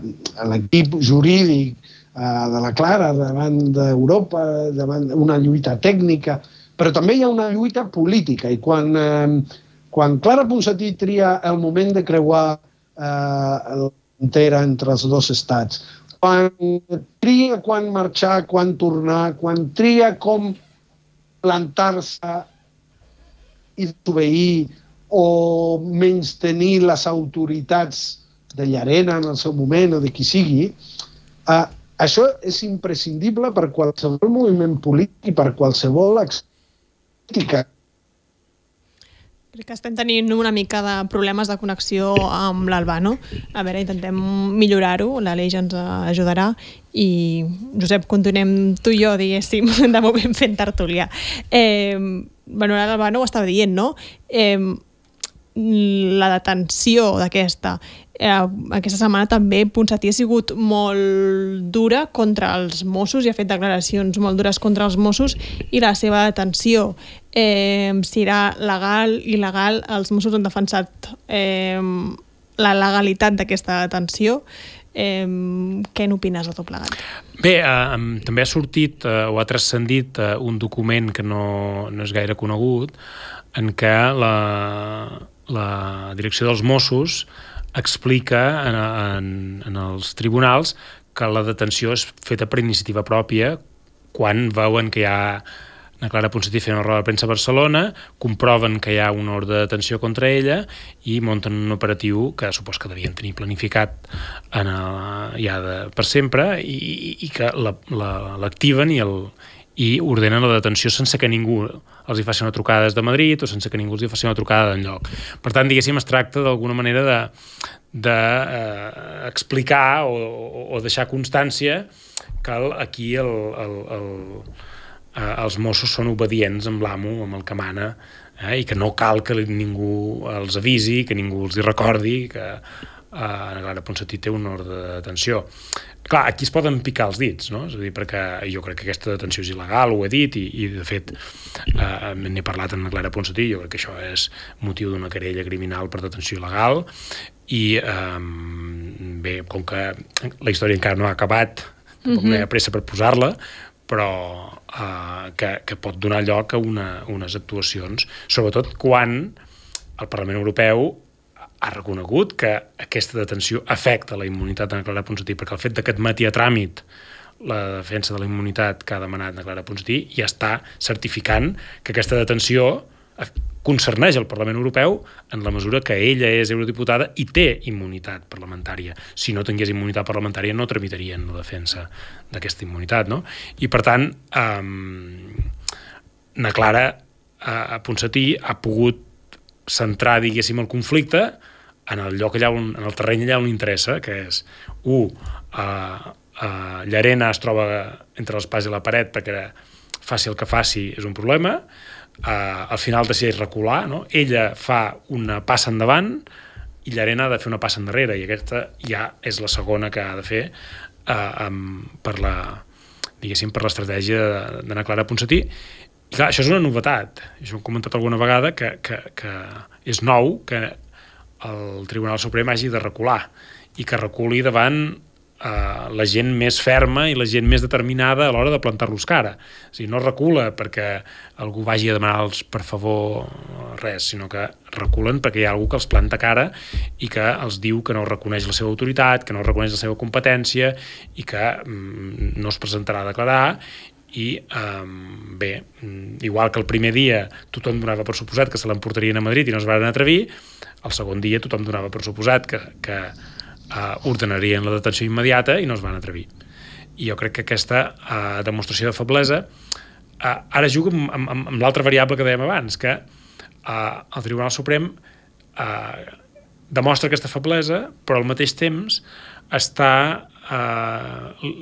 [SPEAKER 3] l'equip jurídic eh, de la Clara davant d'Europa, davant una lluita tècnica, però també hi ha una lluita política. I quan, eh, quan Clara Ponsatí tria el moment de creuar eh, la frontera entre els dos estats, quan tria quan marxar, quan tornar, quan tria com plantar-se i desobeir o menys tenir les autoritats de Llarena en el seu moment o de qui sigui, eh, això és imprescindible per qualsevol moviment polític i per qualsevol crítica
[SPEAKER 1] Crec que estem tenint una mica de problemes de connexió amb l'Albano. A veure, intentem millorar-ho, la L'Aleix ens ajudarà i, Josep, continuem tu i jo, diguéssim, (laughs) de moment fent tertúlia. Eh, bueno, l'Albano ho estava dient, no? Eh, la detenció d'aquesta eh, aquesta setmana també Ponsatí ha sigut molt dura contra els Mossos i ha fet declaracions molt dures contra els Mossos i la seva detenció eh, si era legal, il·legal els Mossos han defensat eh, la legalitat d'aquesta detenció Eh, què n'opines de tot plegat?
[SPEAKER 2] Bé, eh, també ha sortit eh, o ha transcendit eh, un document que no, no és gaire conegut en què la, la direcció dels Mossos explica en, en, en els tribunals que la detenció és feta per iniciativa pròpia quan veuen que hi ha na Clara Ponsatí fent una roda de premsa a Barcelona, comproven que hi ha un ordre de detenció contra ella i munten un operatiu que supos que devien tenir planificat en el, ja de, per sempre i, i que l'activen la, la, i, el, i ordenen la detenció sense que ningú els hi faci una trucada des de Madrid o sense que ningú els hi faci una trucada d'enlloc. Per tant, diguéssim, es tracta d'alguna manera de, de eh, explicar o, o deixar constància que aquí el, el, el, eh, els Mossos són obedients amb l'amo, amb el que mana, eh, i que no cal que ningú els avisi, que ningú els hi recordi, que eh, Clara Ponsatí té un ordre de detenció. Clar, aquí es poden picar els dits, no? És a dir, perquè jo crec que aquesta detenció és il·legal, ho he dit, i, i de fet eh, n'he parlat amb la Clara Ponsatí, jo crec que això és motiu d'una querella criminal per detenció il·legal, i eh, bé, com que la història encara no ha acabat, tampoc mm -hmm. no hi ha pressa per posar-la, però eh, que, que pot donar lloc a una, unes actuacions, sobretot quan el Parlament Europeu ha reconegut que aquesta detenció afecta la immunitat de Clara Ponsatí, perquè el fet que admeti a tràmit la defensa de la immunitat que ha demanat de Clara Ponsatí ja està certificant que aquesta detenció concerneix el Parlament Europeu en la mesura que ella és eurodiputada i té immunitat parlamentària. Si no tingués immunitat parlamentària no tramitarien la defensa d'aquesta immunitat, no? I per tant, eh, na Clara eh, Ponsatí ha pogut centrar, diguéssim, el conflicte en el lloc allà on, en el terreny allà on interessa, que és, un, uh, uh, Llarena es troba entre l'espàs i la paret perquè faci el que faci és un problema, uh, al final decideix recular, no? ella fa una passa endavant i Llarena ha de fer una passa endarrere i aquesta ja és la segona que ha de fer uh, um, per la diguéssim, per l'estratègia d'anar Clara Ponsatí. I clar, això és una novetat. Això ho he comentat alguna vegada, que, que, que és nou, que el Tribunal Suprem hagi de recular i que reculi davant eh, la gent més ferma i la gent més determinada a l'hora de plantar-los cara. O sigui, no recula perquè algú vagi a demanar-los per favor res, sinó que reculen perquè hi ha algú que els planta cara i que els diu que no reconeix la seva autoritat, que no reconeix la seva competència i que mm, no es presentarà a declarar i um, bé, igual que el primer dia tothom donava per suposat que se l'emportarien a Madrid i no es van atrevir, el segon dia tothom donava per suposat que, que uh, ordenarien la detenció immediata i no es van atrevir. I jo crec que aquesta uh, demostració de feblesa uh, ara juga amb, amb, amb l'altra variable que dèiem abans, que uh, el Tribunal Suprem uh, demostra aquesta feblesa, però al mateix temps està uh,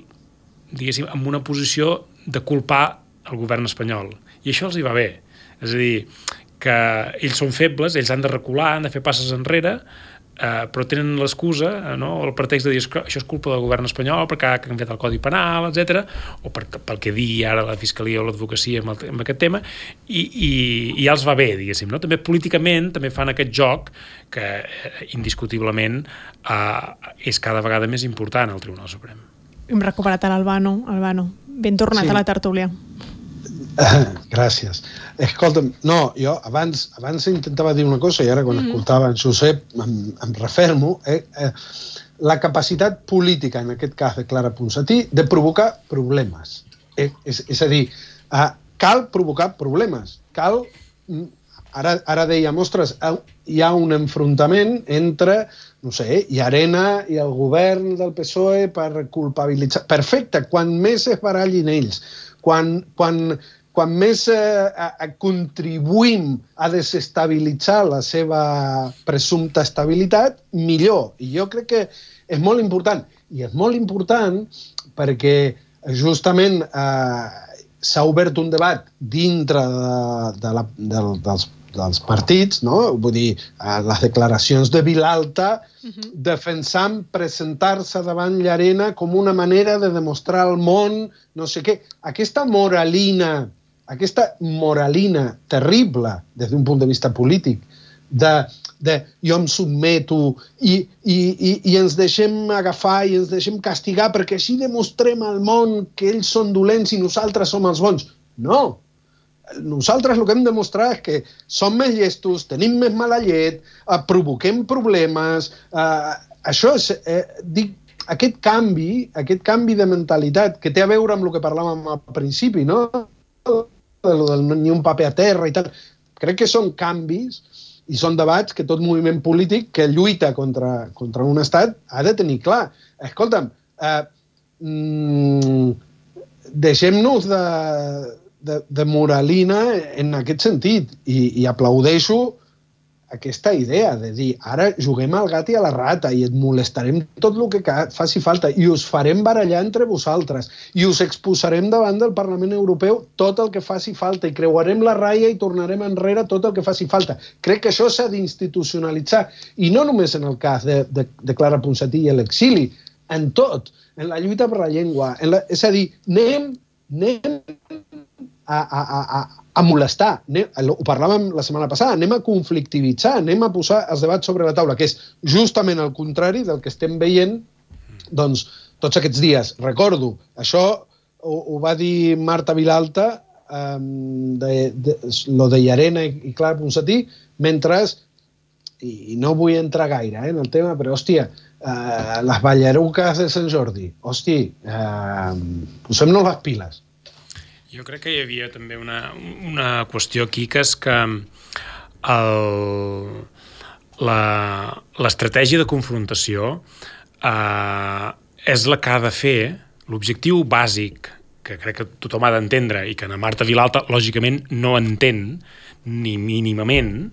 [SPEAKER 2] diguéssim, en una posició de culpar el govern espanyol. I això els hi va bé. És a dir, que ells són febles, ells han de recular, han de fer passes enrere, eh, però tenen l'excusa, eh, no? el pretext de dir que això és culpa del govern espanyol perquè ha canviat el Codi Penal, etc o per, pel que digui ara la Fiscalia o l'advocacia amb, amb aquest tema, i, i, i ja els va bé, diguéssim. No? També políticament també fan aquest joc que eh, indiscutiblement eh, és cada vegada més important al Tribunal Suprem.
[SPEAKER 1] Hem recuperat l'Albano, Albano. Ben tornat sí. a la tertúlia. (coughs)
[SPEAKER 3] Gràcies. Escolta'm, no, jo abans, abans intentava dir una cosa i ara quan mm. escoltava en Josep em, em refermo. Eh, eh, la capacitat política, en aquest cas de Clara Ponsatí, de provocar problemes. És, és, és a dir, uh, cal provocar problemes. Cal... mm, Ara, ara dèiem, ostres, au- hi ha un enfrontament entre, no sé, i Arena i el govern del PSOE per culpabilitzar... Perfecte, quan més es barallin ells, quan, quan, quan més eh, a, a contribuïm a desestabilitzar la seva presumpta estabilitat, millor. I jo crec que és molt important. I és molt important perquè justament eh, s'ha obert un debat dintre de, de la, del, dels, dels partits, no? vull dir, eh, les declaracions de Vilalta uh -huh. defensant presentar-se davant Llarena com una manera de demostrar al món no sé què. Aquesta moralina, aquesta moralina terrible des d'un punt de vista polític, de, de jo em sotmeto i, i, i, i ens deixem agafar i ens deixem castigar perquè així demostrem al món que ells són dolents i nosaltres som els bons. No, nosaltres el que hem de demostrar és que som més llestos, tenim més mala llet, eh, provoquem problemes... Eh, això és, eh, dic, aquest canvi, aquest canvi de mentalitat que té a veure amb el que parlàvem al principi, no? De lo del ni un paper a terra i tal. Crec que són canvis i són debats que tot moviment polític que lluita contra, contra un estat ha de tenir clar. Escolta'm, eh, mm, deixem-nos de, de, de moralina en aquest sentit i, i aplaudeixo aquesta idea de dir ara juguem al gat i a la rata i et molestarem tot el que faci falta i us farem barallar entre vosaltres i us exposarem davant del Parlament Europeu tot el que faci falta i creuarem la ratlla i tornarem enrere tot el que faci falta. Crec que això s'ha d'institucionalitzar i no només en el cas de, de, de Clara Ponsatí i l'exili, en tot, en la lluita per la llengua. En la, és a dir, anem, anem a, a, a, a, molestar. Anem, ho parlàvem la setmana passada, anem a conflictivitzar, anem a posar els debats sobre la taula, que és justament el contrari del que estem veient doncs, tots aquests dies. Recordo, això ho, ho va dir Marta Vilalta, um, de, de, lo de Llarena i, i Clara Ponsatí, mentre, i, i no vull entrar gaire eh, en el tema, però, hòstia, uh, les ballaruques de Sant Jordi, hòstia, uh, posem-nos les piles.
[SPEAKER 2] Jo crec que hi havia també una, una qüestió aquí, que és que l'estratègia de confrontació eh, és la que ha de fer l'objectiu bàsic que crec que tothom ha d'entendre i que na Marta Vilalta, lògicament, no entén ni mínimament,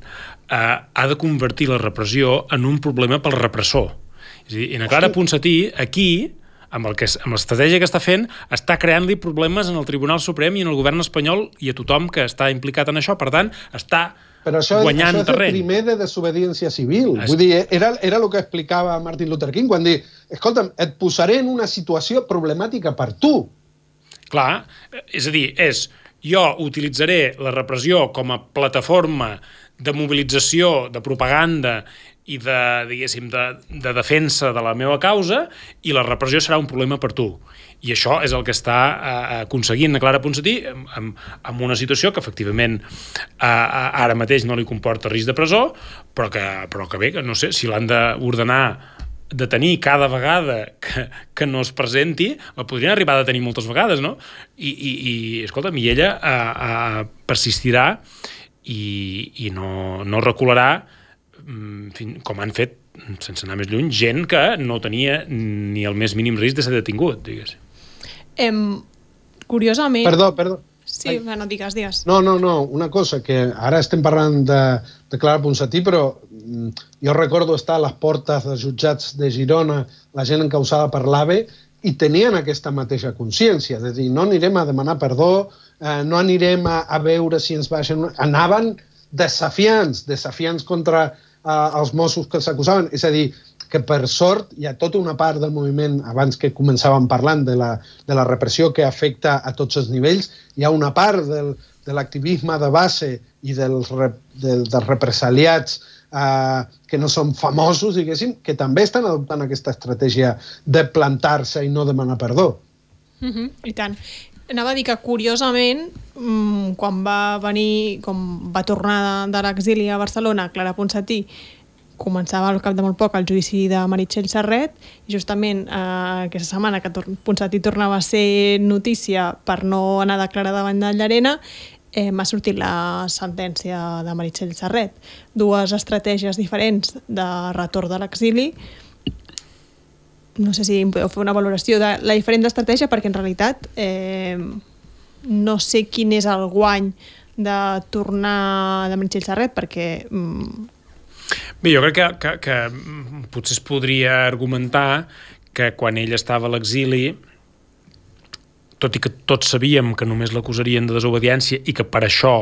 [SPEAKER 2] eh, ha de convertir la repressió en un problema pel repressor. És a dir, i na Clara Ponsatí, aquí, amb el que amb l'estratègia que està fent, està creant-li problemes en el Tribunal Suprem i en el govern espanyol i a tothom que està implicat en això. Per tant, està
[SPEAKER 3] Però això,
[SPEAKER 2] guanyant
[SPEAKER 3] això és
[SPEAKER 2] terreny.
[SPEAKER 3] el primer de desobediència civil.
[SPEAKER 2] Es-
[SPEAKER 3] Vull dir, era, era el que explicava Martin Luther King quan dir, escolta'm, et posaré en una situació problemàtica per tu.
[SPEAKER 2] Clar, és a dir, és jo utilitzaré la repressió com a plataforma de mobilització, de propaganda i de, diguéssim, de, de defensa de la meva causa i la repressió serà un problema per tu. I això és el que està eh, aconseguint la Clara Ponsatí amb, amb, una situació que efectivament eh, ara mateix no li comporta risc de presó, però que, però que bé, que no sé, si l'han d'ordenar de tenir cada vegada que, que no es presenti, la podrien arribar a tenir moltes vegades, no? I, i, i escolta'm, i ella a, a persistirà i, i no, no recularà com han fet sense anar més lluny, gent que no tenia ni el més mínim risc de ser detingut, digues.
[SPEAKER 1] Em, curiosament...
[SPEAKER 3] Perdó, perdó.
[SPEAKER 1] Sí,
[SPEAKER 3] Ai.
[SPEAKER 1] bueno, digues, digues.
[SPEAKER 3] No, no, no, una cosa, que ara estem parlant de, de Clara Ponsatí, però mm, jo recordo estar a les portes dels jutjats de Girona, la gent encausada per l'AVE, i tenien aquesta mateixa consciència, de dir, no anirem a demanar perdó, eh, no anirem a, a veure si ens baixen... Anaven desafiants, desafiants contra eh, els Mossos que s'acusaven. És a dir, que per sort hi ha tota una part del moviment, abans que començàvem parlant de la, de la repressió que afecta a tots els nivells, hi ha una part del, de l'activisme de base i dels, rep, de, dels represaliats eh, que no són famosos, diguéssim, que també estan adoptant aquesta estratègia de plantar-se i no demanar perdó.
[SPEAKER 1] Uh -huh, I tant. Anava a dir que, curiosament, mmm, quan va venir, com va tornar de, de l'exili a Barcelona, Clara Ponsatí, començava al cap de molt poc el judici de Meritxell Serret i justament eh, aquesta setmana que Ponsatí tornava a ser notícia per no anar a declarar davant de Llarena eh, m'ha sortit la sentència de Meritxell Serret. Dues estratègies diferents de retorn de l'exili no sé si podeu fer una valoració de la diferent estratègia perquè en realitat eh, no sé quin és el guany de tornar de Meritxell Serret perquè mm,
[SPEAKER 2] Bé, jo crec que, que, que potser es podria argumentar que quan ell estava a l'exili, tot i que tots sabíem que només l'acusarien de desobediència i que per això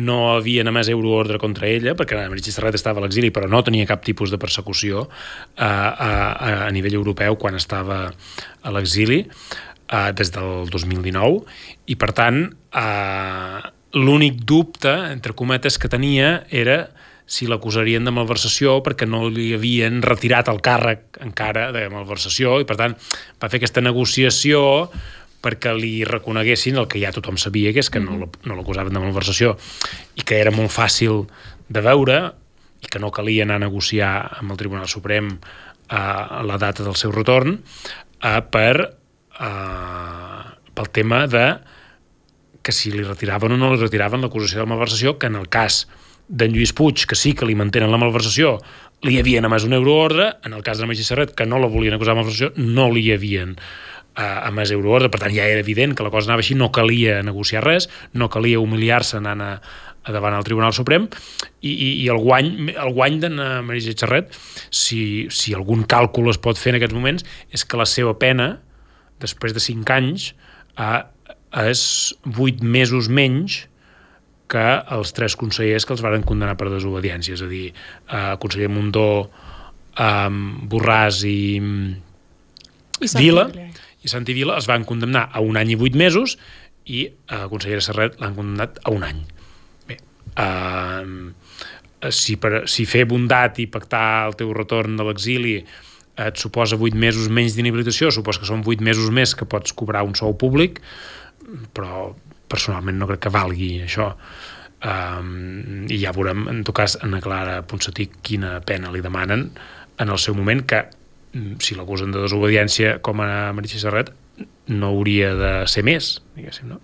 [SPEAKER 2] no havia emès euroordre contra ella, perquè la Meritxell Serret estava a l'exili, però no tenia cap tipus de persecució a, a, a nivell europeu quan estava a l'exili, des del 2019, i per tant eh, l'únic dubte, entre cometes, que tenia era si l'acusarien de malversació perquè no li havien retirat el càrrec encara de malversació. I per tant va fer aquesta negociació perquè li reconeguessin el que ja tothom sabia, que és que no, no l'acusaven de malversació i que era molt fàcil de veure i que no calia anar a negociar amb el Tribunal Suprem a eh, la data del seu retorn eh, per, eh, pel tema de que si li retiraven o no li retiraven l'acusació de malversació, que en el cas d'en Lluís Puig, que sí que li mantenen la malversació, li havien emès un euroordre, en el cas de Magí Serret, que no la volien acusar de malversació, no li havien eh, emès euroordre, per tant ja era evident que la cosa anava així, no calia negociar res, no calia humiliar-se anant a, a davant al Tribunal Suprem. I, i, i el guany, el guany de Maria Serret, si, si algun càlcul es pot fer en aquests moments, és que la seva pena, després de 5 anys, eh, és 8 mesos menys que els tres consellers que els varen condenar per desobediència, és a dir, eh, conseller Mundó, eh, Borràs i, I Vila, i Santi Vila els van condemnar a un any i vuit mesos i a eh, consellera Serret l'han condemnat a un any. Bé, eh, si, per, si fer bondat i pactar el teu retorn de l'exili et suposa 8 mesos menys d'inhabilitació, suposa que són 8 mesos més que pots cobrar un sou públic, però personalment no crec que valgui això. Um, I ja veurem, en tot cas, en Clara Ponsatí quina pena li demanen en el seu moment, que si l'acusen de desobediència com a Meritxell Serret, no hauria de ser més, diguéssim, no?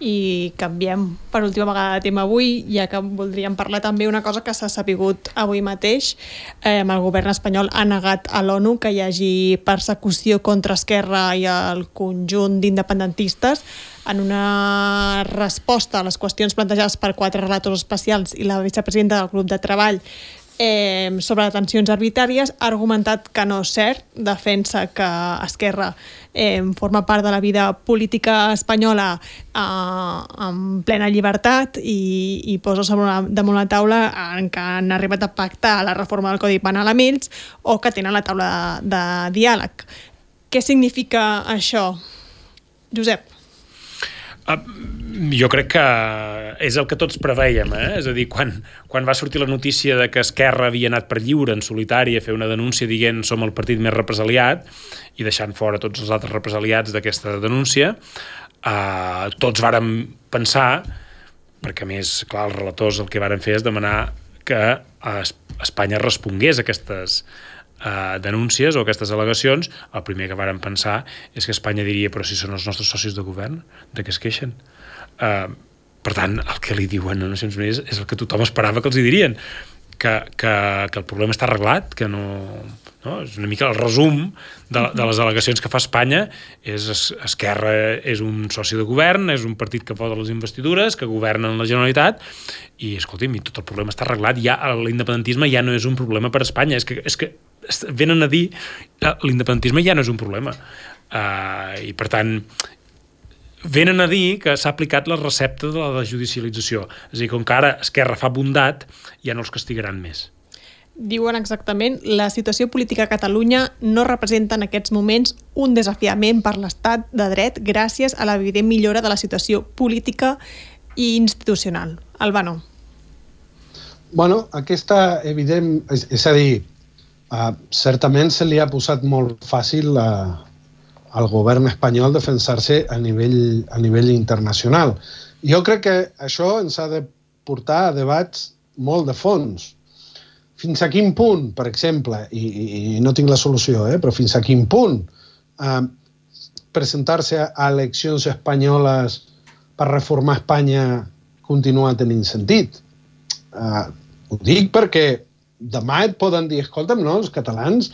[SPEAKER 1] i canviem per última vegada de tema avui, ja que voldríem parlar també una cosa que s'ha sapigut avui mateix. Eh, el govern espanyol ha negat a l'ONU que hi hagi persecució contra Esquerra i el conjunt d'independentistes en una resposta a les qüestions plantejades per quatre relators especials i la vicepresidenta del grup de treball eh, sobre detencions arbitràries ha argumentat que no és cert, defensa que Esquerra eh, forma part de la vida política espanyola eh, en plena llibertat i, i posa sobre una, damunt la taula en que han arribat a pactar la reforma del Codi Penal amb ells o que tenen la taula de, de diàleg. Què significa això? Josep.
[SPEAKER 2] Uh, jo crec que és el que tots preveiem, eh? és a dir, quan, quan va sortir la notícia de que Esquerra havia anat per lliure en solitari a fer una denúncia dient som el partit més represaliat i deixant fora tots els altres represaliats d'aquesta denúncia, uh, tots vàrem pensar, perquè més, clar, els relators el que varen fer és demanar que Espanya respongués a aquestes, eh, denúncies o aquestes al·legacions, el primer que varen pensar és que Espanya diria però si són els nostres socis de govern, de què es queixen? Eh, per tant, el que li diuen a Nacions Unides és el que tothom esperava que els hi dirien, que, que, que el problema està arreglat, que no, no? és una mica el resum de, de les al·legacions que fa Espanya és Esquerra és un soci de govern, és un partit que posa les investidures, que governa en la Generalitat i, escolti'm, i tot el problema està arreglat ja l'independentisme ja no és un problema per Espanya és que, és que venen a dir que l'independentisme ja no és un problema. Uh, I, per tant, venen a dir que s'ha aplicat la recepta de la judicialització. És a dir, com que ara Esquerra fa bondat, ja no els castigaran més.
[SPEAKER 1] Diuen exactament la situació política a Catalunya no representa en aquests moments un desafiament per l'estat de dret gràcies a l'evident millora de la situació política i institucional. Albano.
[SPEAKER 3] Bueno, aquesta evident... És, és a dir, Uh, certament se li ha posat molt fàcil uh, al govern espanyol defensar-se a, nivell, a nivell internacional. Jo crec que això ens ha de portar a debats molt de fons. fins a quin punt, per exemple, i, i, i no tinc la solució, eh, però fins a quin punt eh, presentar-se a eleccions espanyoles per reformar Espanya continua tenint sentit. Eh, ho dic perquè demà et poden dir, escolta'm, no, els catalans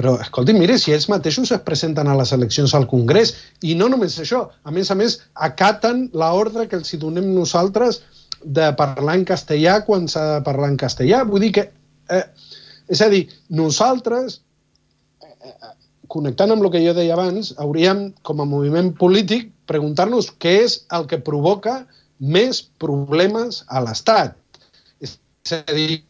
[SPEAKER 3] però, escolti, mire, si ells mateixos es presenten a les eleccions al Congrés, i no només això, a més a més, acaten l'ordre que els donem nosaltres de parlar en castellà quan s'ha de parlar en castellà. Vull dir que, eh, és a dir, nosaltres, eh, eh, connectant amb el que jo deia abans, hauríem, com a moviment polític, preguntar-nos què és el que provoca més problemes a l'Estat. És a dir,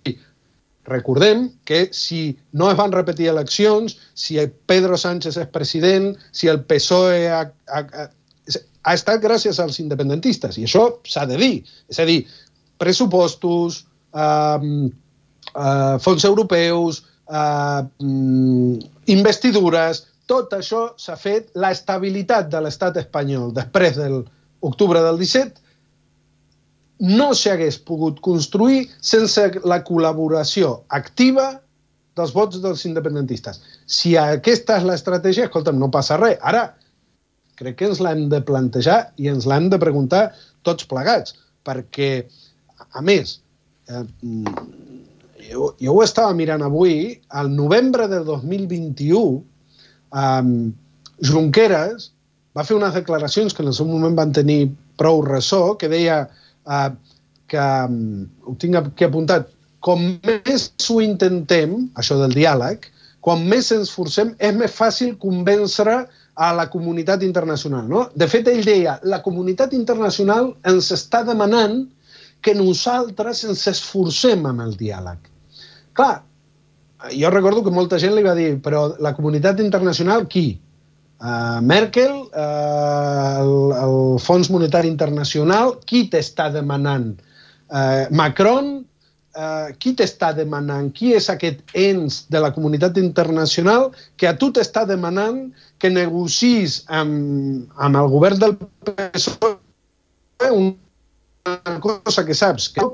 [SPEAKER 3] Recordem que si no es van repetir eleccions, si el Pedro Sánchez és president, si el PSOE ha, ha, ha, estat gràcies als independentistes, i això s'ha de dir. És a dir, pressupostos, eh, eh, fons europeus, eh, investidures, tot això s'ha fet, l'estabilitat de l'estat espanyol després de l'octubre del 17 no s'hagués pogut construir sense la col·laboració activa dels vots dels independentistes. Si aquesta és l'estratègia, escolta'm, no passa res. Ara, crec que ens l'hem de plantejar i ens l'hem de preguntar tots plegats, perquè, a més, eh, jo, jo ho estava mirant avui, al novembre de 2021, eh, Junqueras va fer unes declaracions que en el seu moment van tenir prou ressò, que deia eh, que um, ho tinc aquí apuntat, com més ho intentem, això del diàleg, quan més ens forcem, és més fàcil convèncer a la comunitat internacional. No? De fet, ell deia, la comunitat internacional ens està demanant que nosaltres ens esforcem amb el diàleg. Clar, jo recordo que molta gent li va dir, però la comunitat internacional, qui? Uh, Merkel, uh, el, el Fons Monetari Internacional, qui t'està demanant? Uh, Macron, uh, qui t'està demanant? Qui és aquest ens de la comunitat internacional que a tu t'està demanant que negocis amb, amb el govern del PSOE una cosa que saps que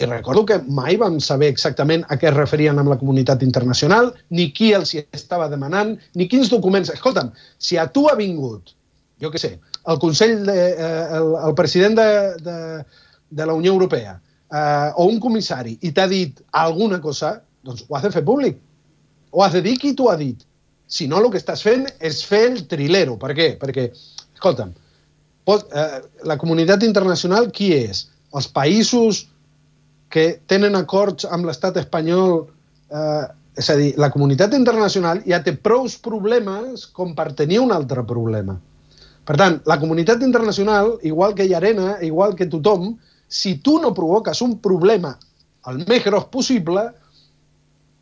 [SPEAKER 3] i recordo que mai vam saber exactament a què es referien amb la comunitat internacional, ni qui els hi estava demanant, ni quins documents... Escolta'm, si a tu ha vingut, jo què sé, el Consell, de, eh, el, el president de, de, de la Unió Europea eh, o un comissari i t'ha dit alguna cosa, doncs ho has de fer públic. Ho has de dir qui t'ho ha dit. Si no, el que estàs fent és fer el trilero. Per què? Perquè, escolta'm, pot, eh, la comunitat internacional qui és? Els països que tenen acords amb l'estat espanyol, eh, és a dir, la comunitat internacional ja té prous problemes com per tenir un altre problema. Per tant, la comunitat internacional, igual que Llarena, igual que tothom, si tu no provoques un problema el més gros possible,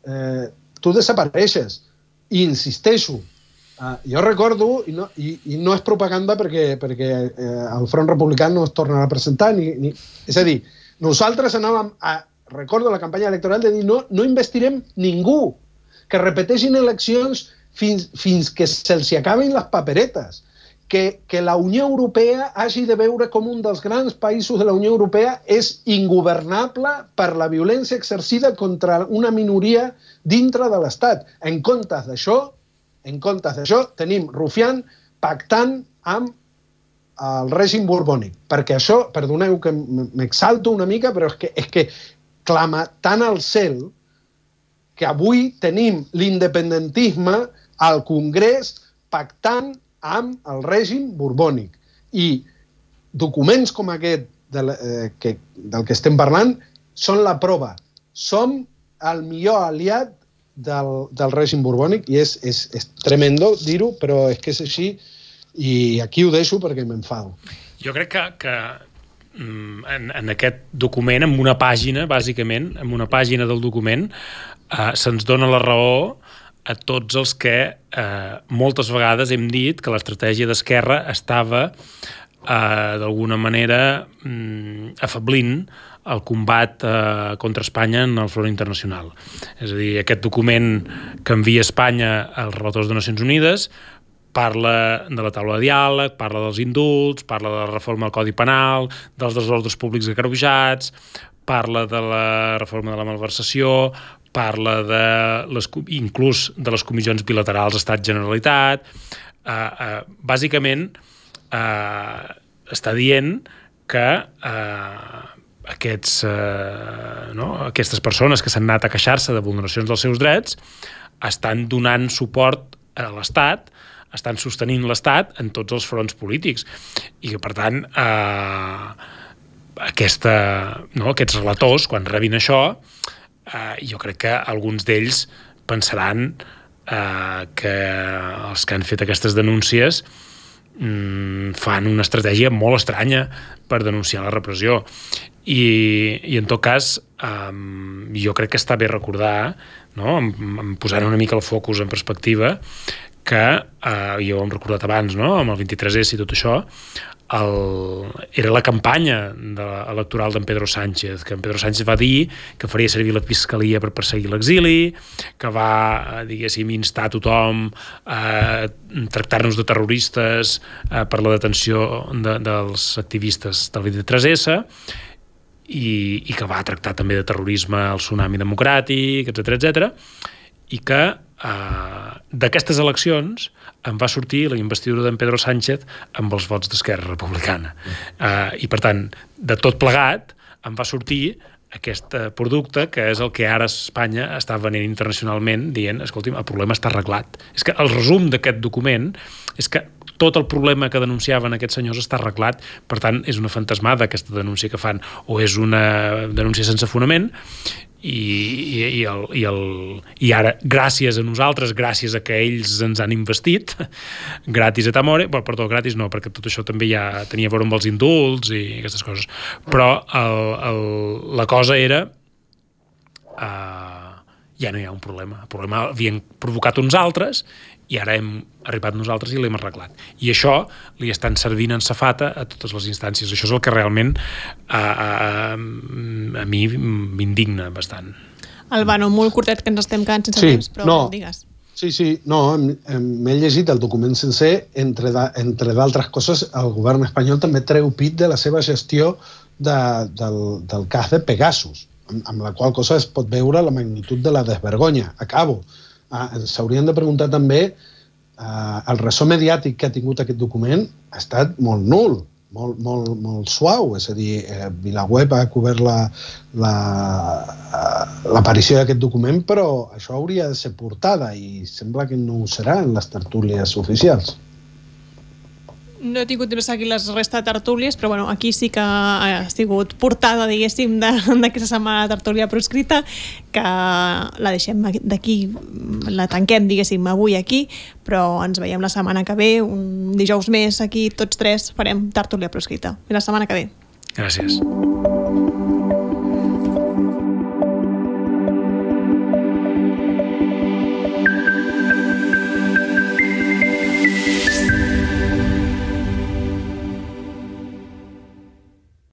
[SPEAKER 3] eh, tu desapareixes. I insisteixo, eh, jo recordo, i no, i, i no és propaganda perquè, perquè eh, el Front Republicà no es tornarà a presentar, ni, ni, és a dir, nosaltres anàvem a, recordo la campanya electoral, de dir no, no investirem ningú, que repeteixin eleccions fins, fins que se'ls acabin les paperetes, que, que la Unió Europea hagi de veure com un dels grans països de la Unió Europea és ingovernable per la violència exercida contra una minoria dintre de l'Estat. En comptes d'això, en comptes d'això, tenim Rufián pactant amb al règim borbònic, perquè això, perdoneu que m'exalto una mica, però és que, és que clama tant al cel que avui tenim l'independentisme al Congrés pactant amb el règim borbònic. I documents com aquest del, eh, que, del que estem parlant són la prova. Som el millor aliat del, del règim borbònic i és, és, és tremendo dir-ho, però és que és així i aquí ho deixo perquè m'enfado.
[SPEAKER 2] Jo crec que, que mm, en, en aquest document, en una pàgina, bàsicament, en una pàgina del document, eh, se'ns dona la raó a tots els que eh, moltes vegades hem dit que l'estratègia d'Esquerra estava eh, d'alguna manera mm, afablint el combat eh, contra Espanya en el front internacional. És a dir, aquest document que envia Espanya als relators de Nacions Unides parla de la taula de diàleg, parla dels indults, parla de la reforma del Codi Penal, dels desordres públics agreujats, parla de la reforma de la malversació, parla de les, inclús de les comissions bilaterals Estat-Generalitat. Uh, uh, bàsicament, uh, està dient que uh, aquests, uh, no, aquestes persones que s'han anat a queixar-se de vulneracions dels seus drets estan donant suport a l'Estat, estan sostenint l'Estat en tots els fronts polítics i per tant, eh, aquesta, no, aquests relators, quan rebin això, eh, jo crec que alguns d'ells pensaran eh, que els que han fet aquestes denúncies mm, fan una estratègia molt estranya per denunciar la repressió. I, i en tot cas, um, jo crec que està bé recordar, no? posant una mica el focus en perspectiva, que, eh, jo ho hem recordat abans, no? amb el 23S i tot això, el, era la campanya de, electoral d'en Pedro Sánchez, que en Pedro Sánchez va dir que faria servir la fiscalia per perseguir l'exili, que va, eh, diguéssim, instar a tothom a tractar-nos de terroristes eh, per la detenció de, dels activistes del 23S, i, i que va tractar també de terrorisme el tsunami democràtic, etc etc i que eh, d'aquestes eleccions en va sortir la investidura d'en Pedro Sánchez amb els vots d'Esquerra Republicana. Eh, I, per tant, de tot plegat, en va sortir aquest eh, producte que és el que ara Espanya està venent internacionalment dient, escolti'm, el problema està arreglat. És que el resum d'aquest document és que tot el problema que denunciaven aquests senyors està arreglat, per tant, és una fantasmada aquesta denúncia que fan, o és una denúncia sense fonament, i, i, i, el, i, el, i ara, gràcies a nosaltres, gràcies a que ells ens han investit, (laughs) gratis a Tamore, bueno, perdó, gratis no, perquè tot això també ja tenia a veure amb els indults i aquestes coses, però el, el, la cosa era uh, ja no hi ha un problema, el problema havien provocat uns altres i ara hem arribat nosaltres i l'hem arreglat. I això li estan servint en safata a totes les instàncies. Això és el que realment a, a, a mi m'indigna bastant.
[SPEAKER 1] Albano, molt curtet que ens estem quedant sense
[SPEAKER 3] sí,
[SPEAKER 1] temps, però
[SPEAKER 3] no,
[SPEAKER 1] digues.
[SPEAKER 3] Sí, sí, no, m'he llegit el document sencer, entre, entre d'altres coses, el govern espanyol també treu pit de la seva gestió de, del, del cas de Pegasus, amb, amb la qual cosa es pot veure la magnitud de la desvergonya. Acabo ah, s'haurien de preguntar també eh, el ressò mediàtic que ha tingut aquest document ha estat molt nul, molt, molt, molt suau, és a dir, eh, Vilaweb ha cobert l'aparició la, la, eh, d'aquest document, però això hauria de ser portada i sembla que no ho serà en les tertúlies oficials.
[SPEAKER 1] No he tingut temps seguir les restes de tertúlies, però bueno, aquí sí que ha sigut portada, diguéssim, (laughs) d'aquesta setmana de tertúlia proscrita, que la deixem d'aquí, la tanquem, diguéssim, avui aquí, però ens veiem la setmana que ve, un dijous més aquí, tots tres farem tertúlia proscrita. Fins la setmana que ve.
[SPEAKER 2] Gràcies.